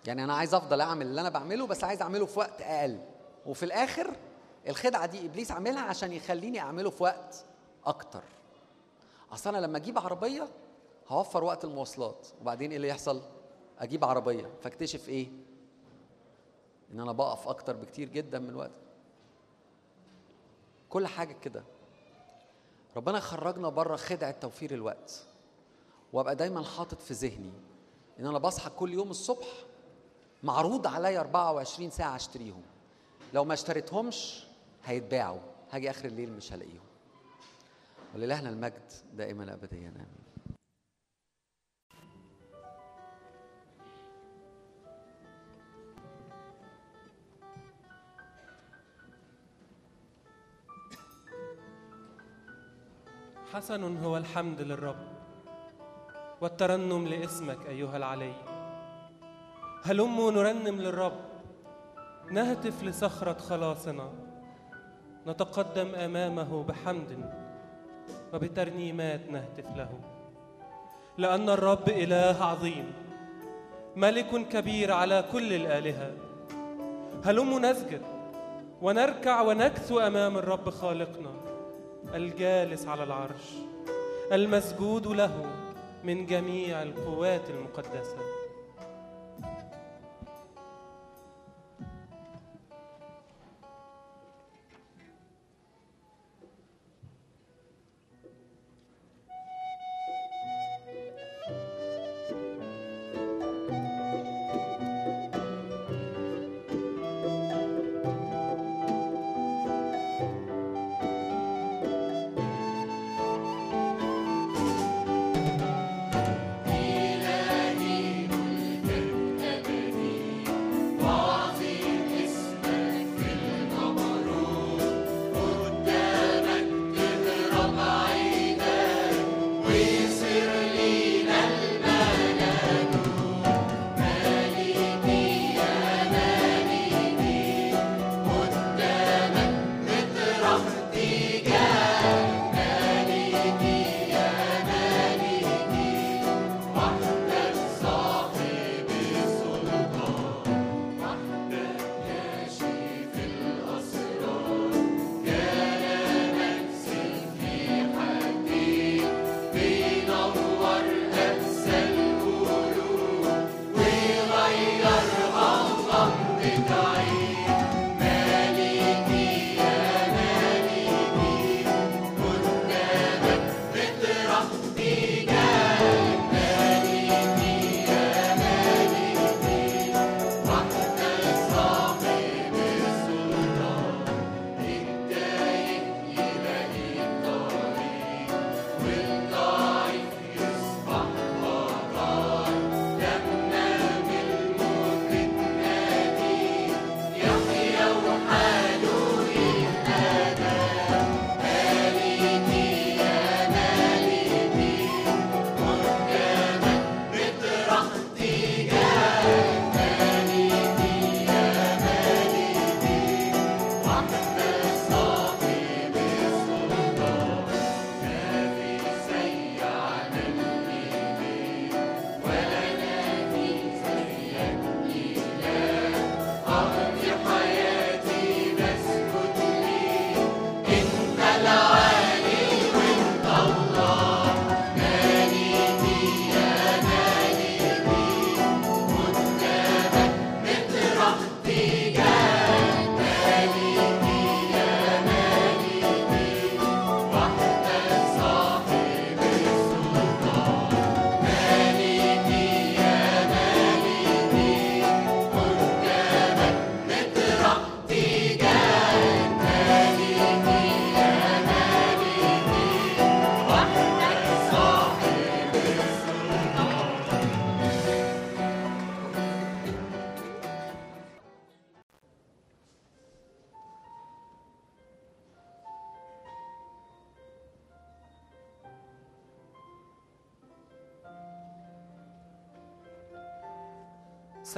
يعني أنا عايز أفضل أعمل اللي أنا بعمله بس عايز أعمله في وقت أقل. وفي الآخر الخدعة دي إبليس عاملها عشان يخليني أعمله في وقت أكتر. أصل أنا لما أجيب عربية هوفر وقت المواصلات وبعدين إيه اللي يحصل؟ أجيب عربية. فاكتشف إيه؟ إن أنا بقف أكتر بكتير جدا من الوقت كل حاجة كده. ربنا يخرجنا بره خدعة توفير الوقت. وأبقى دايما حاطط في ذهني إن أنا بصحى كل يوم الصبح معروض عليا 24 ساعة أشتريهم. لو ما اشتريتهمش هيتباعوا. هاجي آخر الليل مش هلاقيهم. وللهنا المجد دائما ابديا آمين. حسن هو الحمد للرب والترنم لاسمك أيها العلي. هلموا نرنم للرب؟ نهتف لصخرة خلاصنا. نتقدم أمامه بحمد وبترنيمات نهتف له. لأن الرب إله عظيم ملك كبير على كل الآلهة. هلموا نسجد؟ ونركع ونكثو أمام الرب خالقنا الجالس على العرش المسجود له من جميع القوات المقدسة.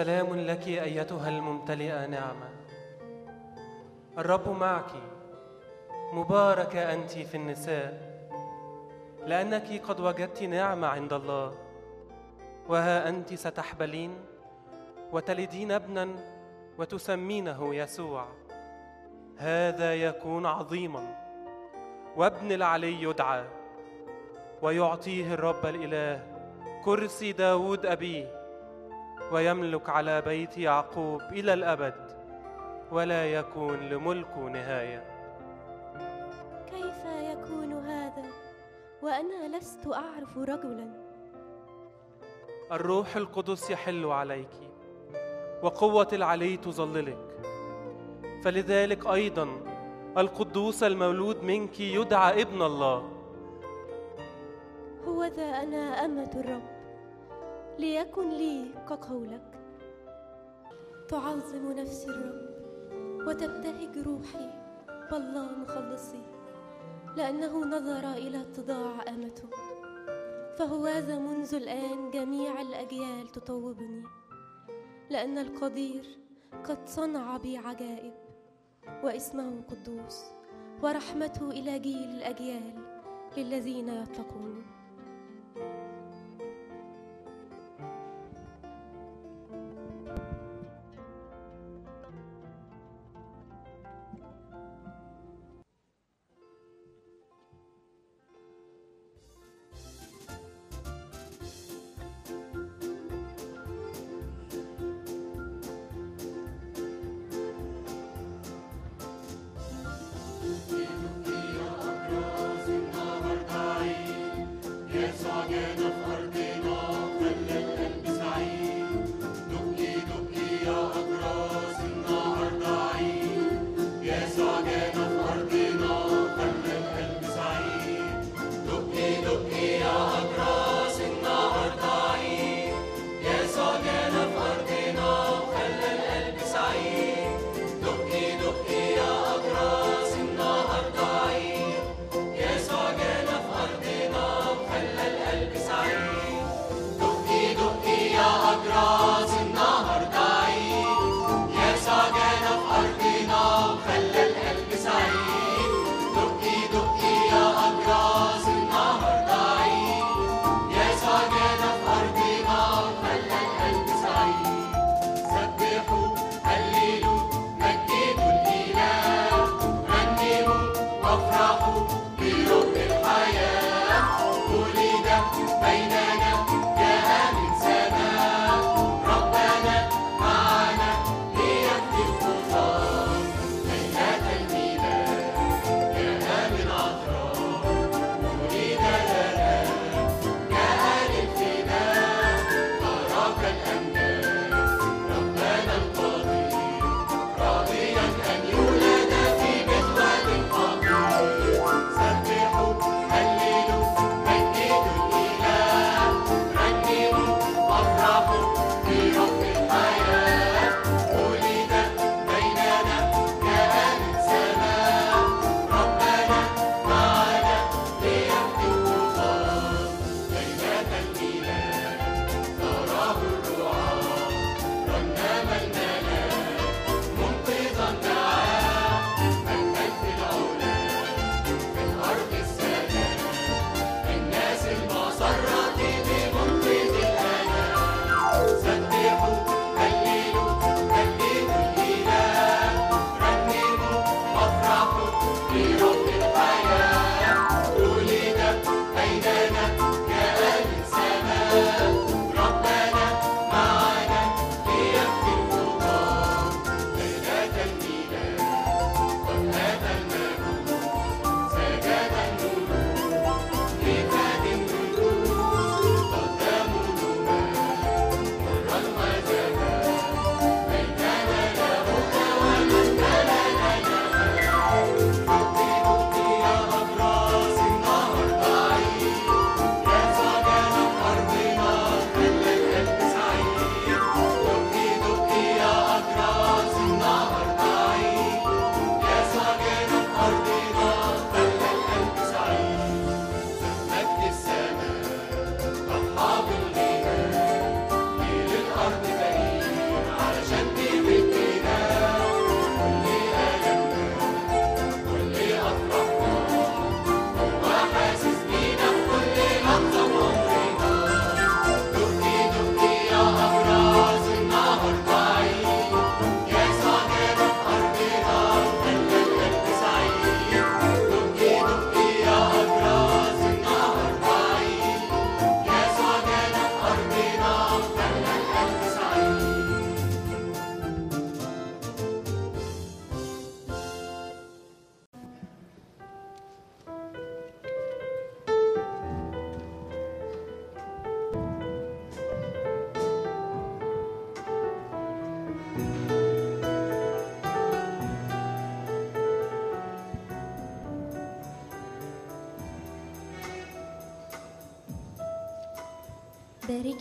سلام لك أيتها الممتلئه نعمه الرب معك. مباركه أنت في النساء. لأنك قد وجدت نعمة عند الله. وها أنت ستحبلين وتلدين ابنا وتسمينه يسوع. هذا يكون عظيما. وابن العلي يدعى. ويعطيه الرب الإله. كرسي داود أبيه. ويملك على بيت يعقوب إلى الأبد ولا يكون لملكه نهاية. كيف يكون هذا؟ وأنا لست أعرف رجلا. الروح القدس يحل عليك وقوة العلي تظللك. فلذلك أيضا القدوس المولود منك يدعى ابن الله. هو ذا أنا أمة الرب. ليكن لي كقولك. تعظم نفسي الرب وتبتهج روحي بالله مخلصي لأنه نظر إلى اتضاع أمته فهوذا منذ الآن جميع الأجيال تطوبني لأن القدير قد صنع بي عجائب واسمه قدوس ورحمته إلى جيل الأجيال للذين يتقون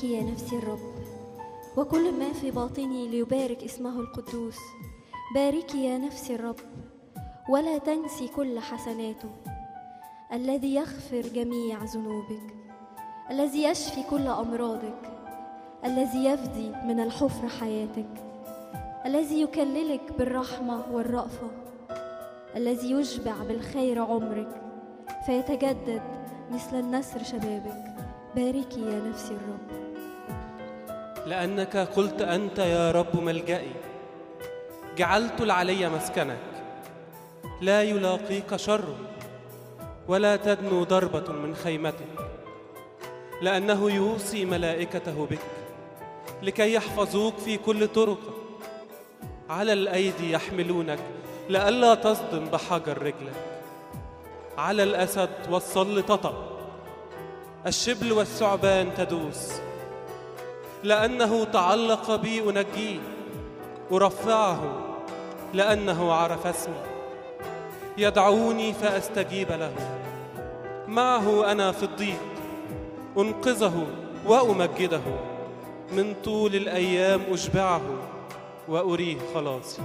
باركي يا نفسي الرب. وكل ما في باطني ليبارك اسمه القدوس. باركي يا نفسي الرب ولا تنسي كل حسناته. الذي يغفر جميع ذنوبك. الذي يشفي كل أمراضك. الذي يفدي من الحفر حياتك. الذي يكللك بالرحمة والرأفة. الذي يشبع بالخير عمرك. فيتجدد مثل النسر شبابك. باركي يا نفسي الرب. لأنك قلت أنت يا رب ملجئي. جعلت العلي مسكنك. لا يلاقيك شر ولا تدنو ضربة من خيمتك. لأنه يوصي ملائكته بك لكي يحفظوك في كل طرقك على الأيدي يحملونك لئلا تصدم بحجر رجلك. على الأسد والصل تطأ. الشبل والثعبان تدوس. لأنه تعلق بي أنجيه أرفعه لأنه عرف اسمي. يدعوني فأستجيب له. معه أنا في الضيق أنقذه وأمجده. من طول الأيام أشبعه وأريه خلاصي.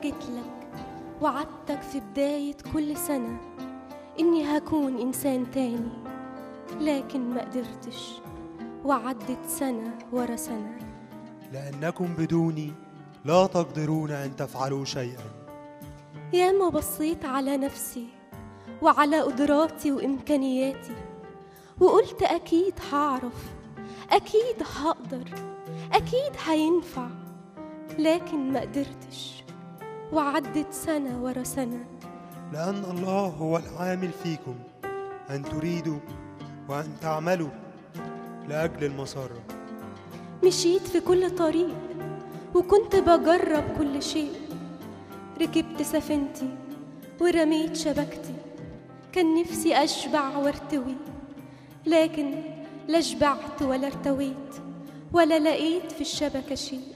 جيت لك وعدتك في بداية كل سنة إني هكون إنسان تاني لكن ما قدرتش وعدت سنة ورا سنة. لأنكم بدوني لا تقدرون أن تفعلوا شيئا. ياما بصيت على نفسي وعلى قدراتي وإمكانياتي وقلت أكيد هعرف أكيد هقدر أكيد هينفع لكن ما قدرتش. وعدت سنة ورا سنة. لأن الله هو العامل فيكم أن تريدوا وأن تعملوا لأجل المسرة. مشيت في كل طريق وكنت بجرب كل شيء. ركبت سفينتي ورميت شبكتي. كان نفسي أشبع وارتوي لكن لا شبعت ولا ارتويت ولا لقيت في الشبكة شيء.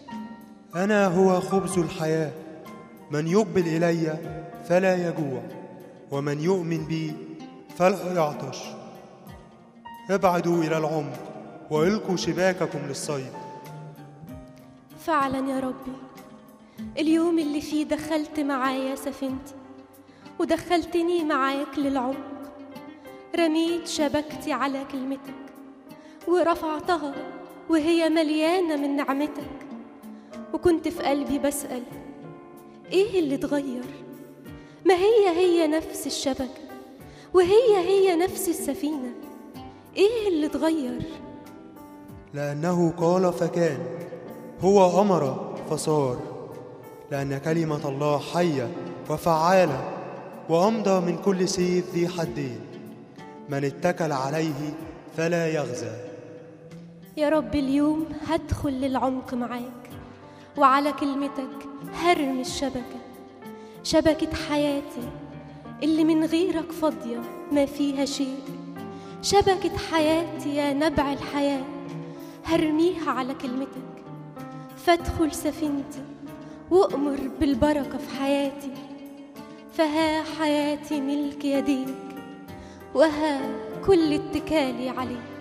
أنا هو خبز الحياة. من يقبل إلي فلا يجوع ومن يؤمن بي فلا يعطش. ابعدوا إلى العمق وإلقوا شباككم للصيد. فعلا يا ربي اليوم اللي فيه دخلت معايا سفينتي ودخلتني معاك للعمق. رميت شبكتي على كلمتك ورفعتها وهي مليانة من نعمتك. وكنت في قلبي بسأل إيه اللي اتغير؟ ما هي هي نفس الشبكة وهي هي نفس السفينة. إيه اللي اتغير؟ لأنه قال فكان هو أمر فصار. لأن كلمة الله حية وفعالة وأمضى من كل سيف ذي حدين من اتكل عليه فلا يغزى. يا رب اليوم هدخل للعمق معاك. وعلى كلمتك هرمي الشبكة شبكة حياتي اللي من غيرك فاضية ما فيها شيء. شبكة حياتي يا نبع الحياة هرميها على كلمتك. فادخل سفينتي وأمر بالبركة في حياتي. فها حياتي ملك يديك وها كل اتكالي عليك.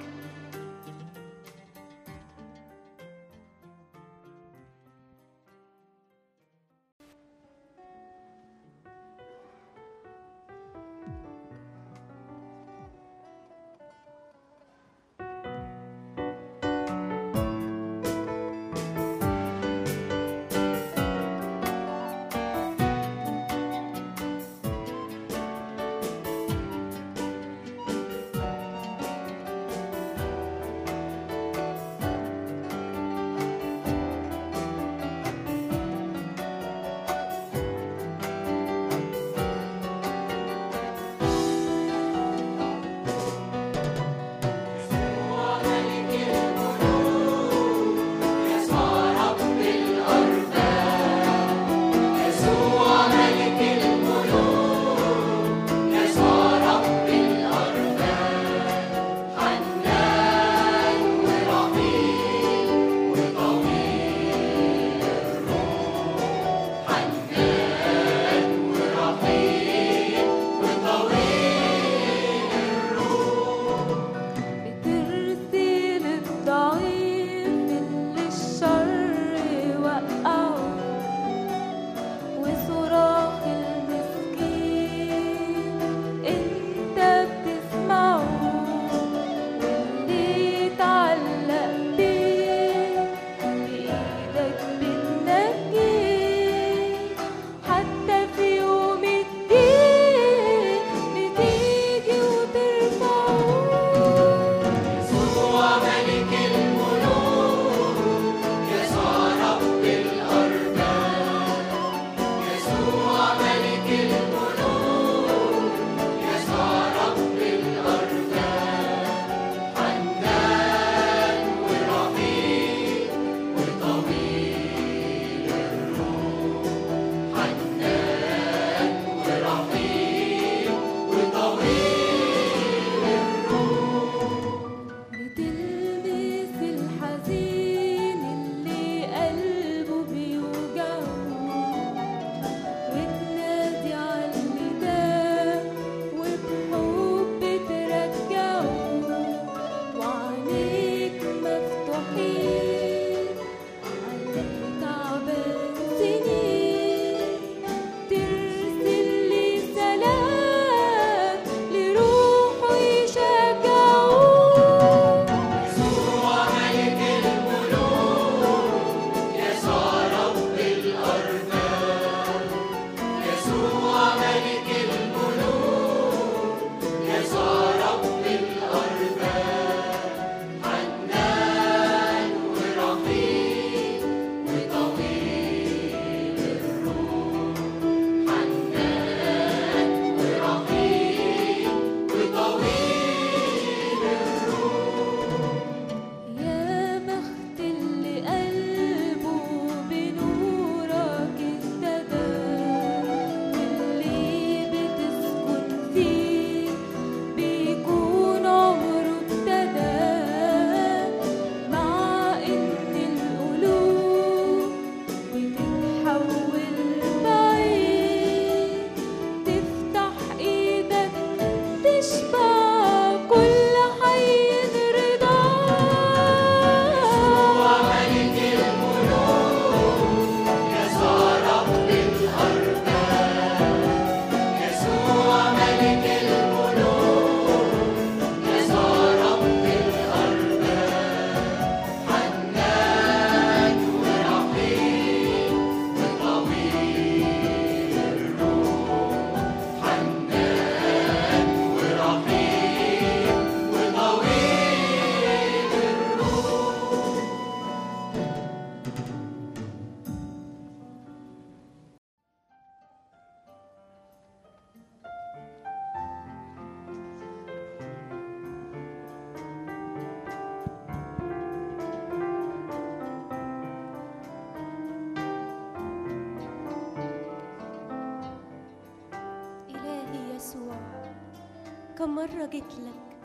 جيت لك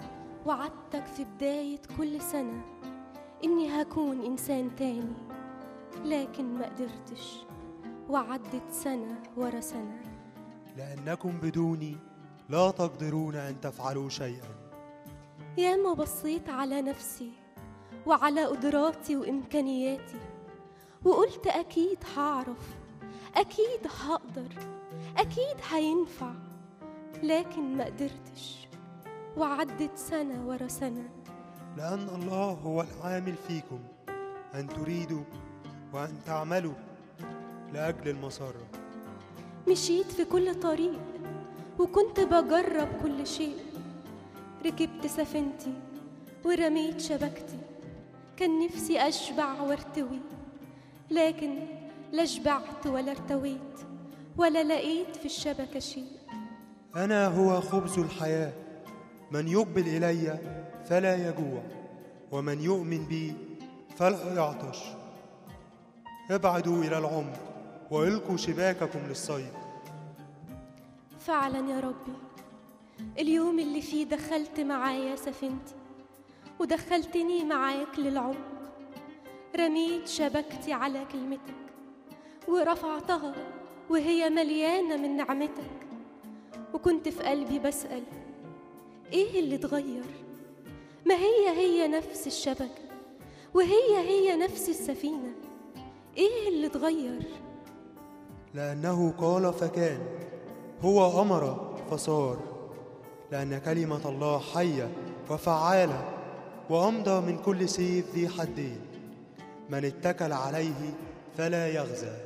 وعدتك في بداية كل سنة إني هكون إنسان تاني لكن ما قدرتش وعدت سنة ورا سنة. لأنكم بدوني لا تقدرون أن تفعلوا شيئا. ياما بصيت على نفسي وعلى قدراتي وإمكانياتي وقلت أكيد هعرف أكيد هقدر أكيد هينفع لكن ما قدرتش. وعدت سنة ورا سنة. لأن الله هو العامل فيكم أن تريدوا وأن تعملوا لأجل المسرة. مشيت في كل طريق وكنت بجرب كل شيء. ركبت سفينتي ورميت شبكتي. كان نفسي أشبع وارتوي لكن لا شبعت ولا ارتويت ولا لقيت في الشبكة شيء. أنا هو خبز الحياة. من يقبل إلي فلا يجوع ومن يؤمن بي فلا يعطش. ابعدوا إلى العمق وإلقوا شباككم للصيد. فعلا يا ربي اليوم اللي فيه دخلت معايا سفينتي ودخلتني معاك للعمق. رميت شبكتي على كلمتك ورفعتها وهي مليانة من نعمتك. وكنت في قلبي بسأل إيه اللي اتغير؟ ما هي هي نفس الشبكة وهي هي نفس السفينة. إيه اللي اتغير؟ لأنه قال فكان هو أمر فصار. لأن كلمة الله حية وفعالة وأمضى من كل سيف ذي حدين من اتكل عليه فلا يغزى.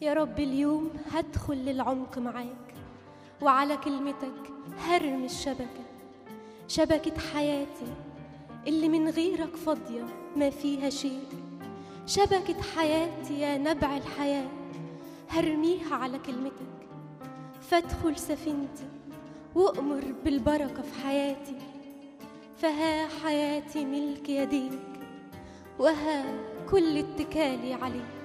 يا رب اليوم هدخل للعمق معاك وعلى كلمتك هرمي الشبكة شبكة حياتي. اللي من غيرك فاضية ما فيها شيء. شبكة حياتي يا نبع الحياة. هرميها على كلمتك. فادخل سفينتي وأمر بالبركة في حياتي. فها حياتي ملك يديك وها كل اتكالي عليك.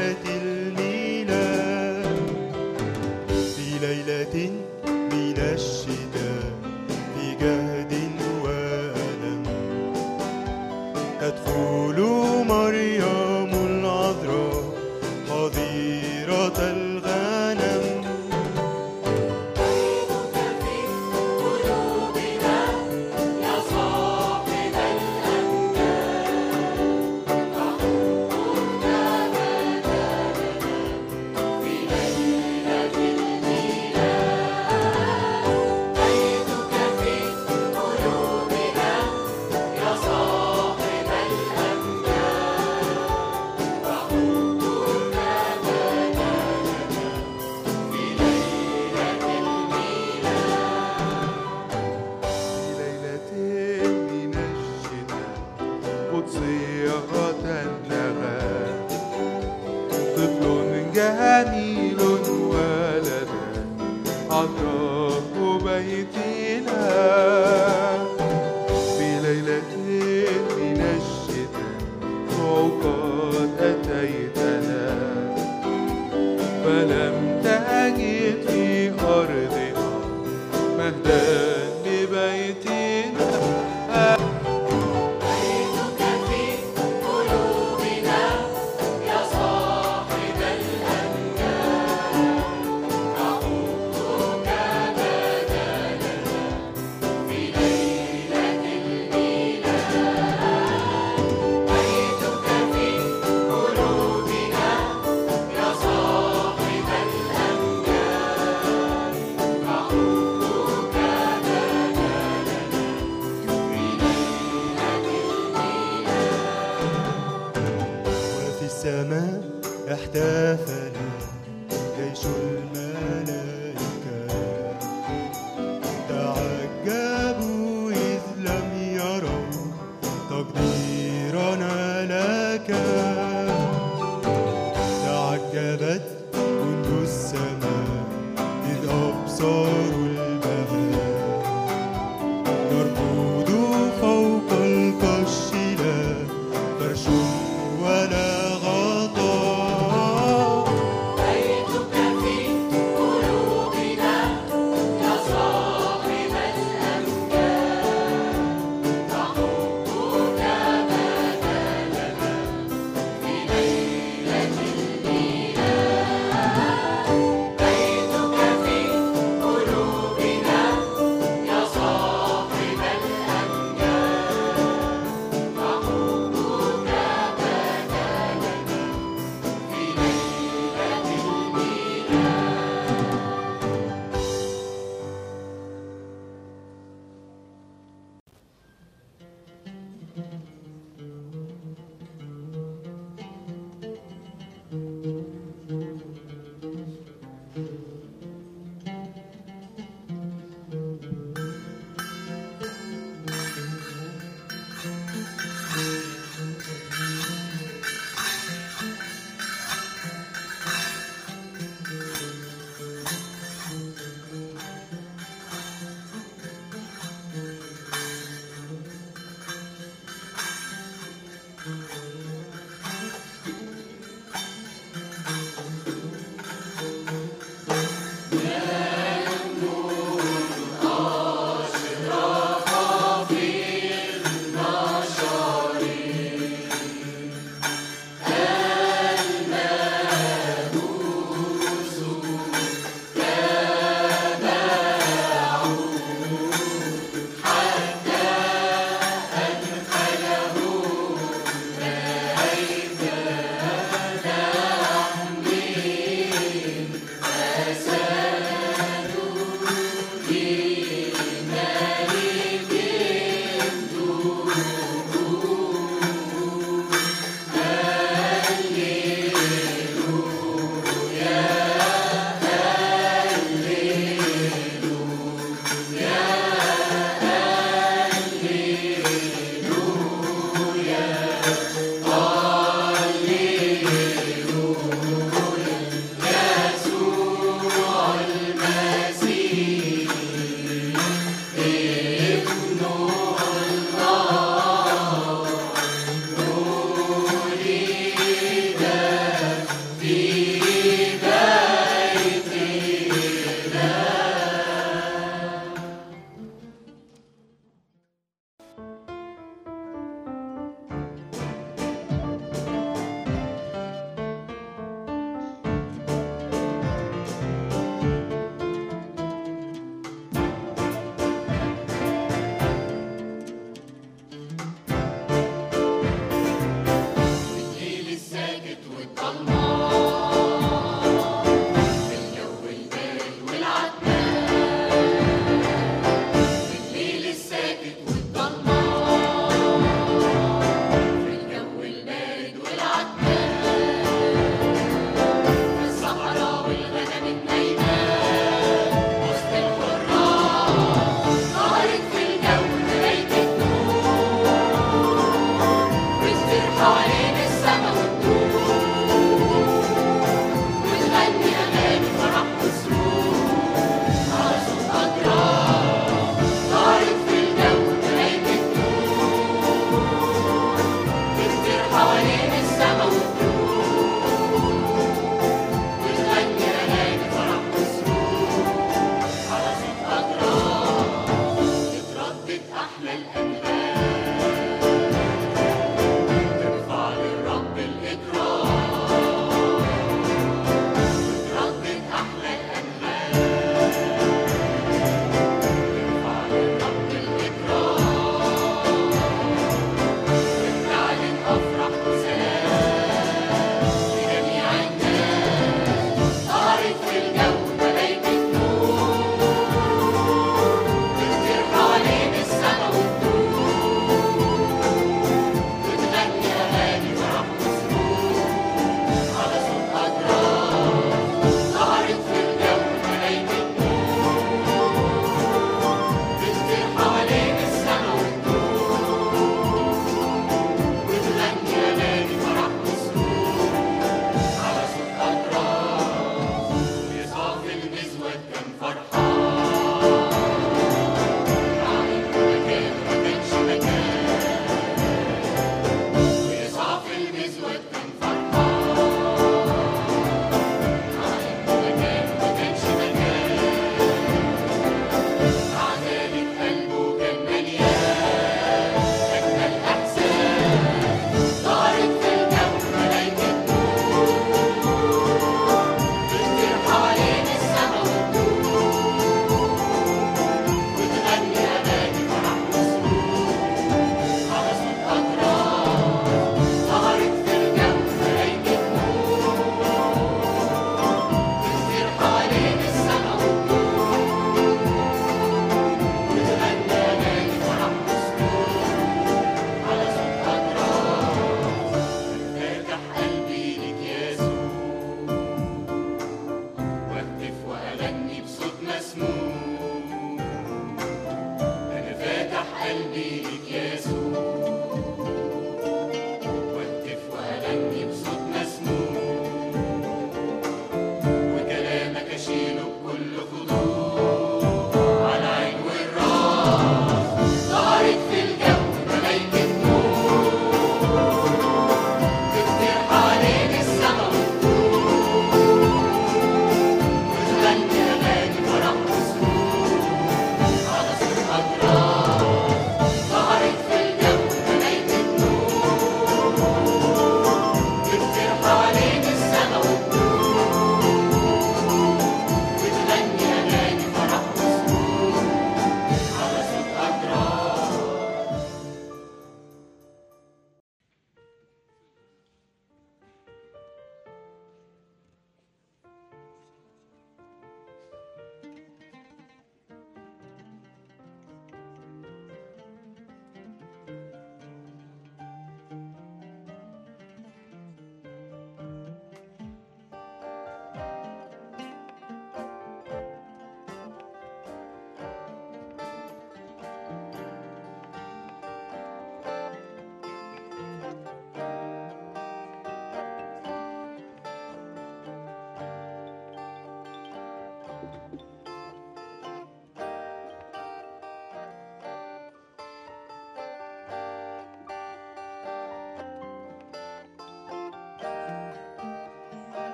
Hürmeti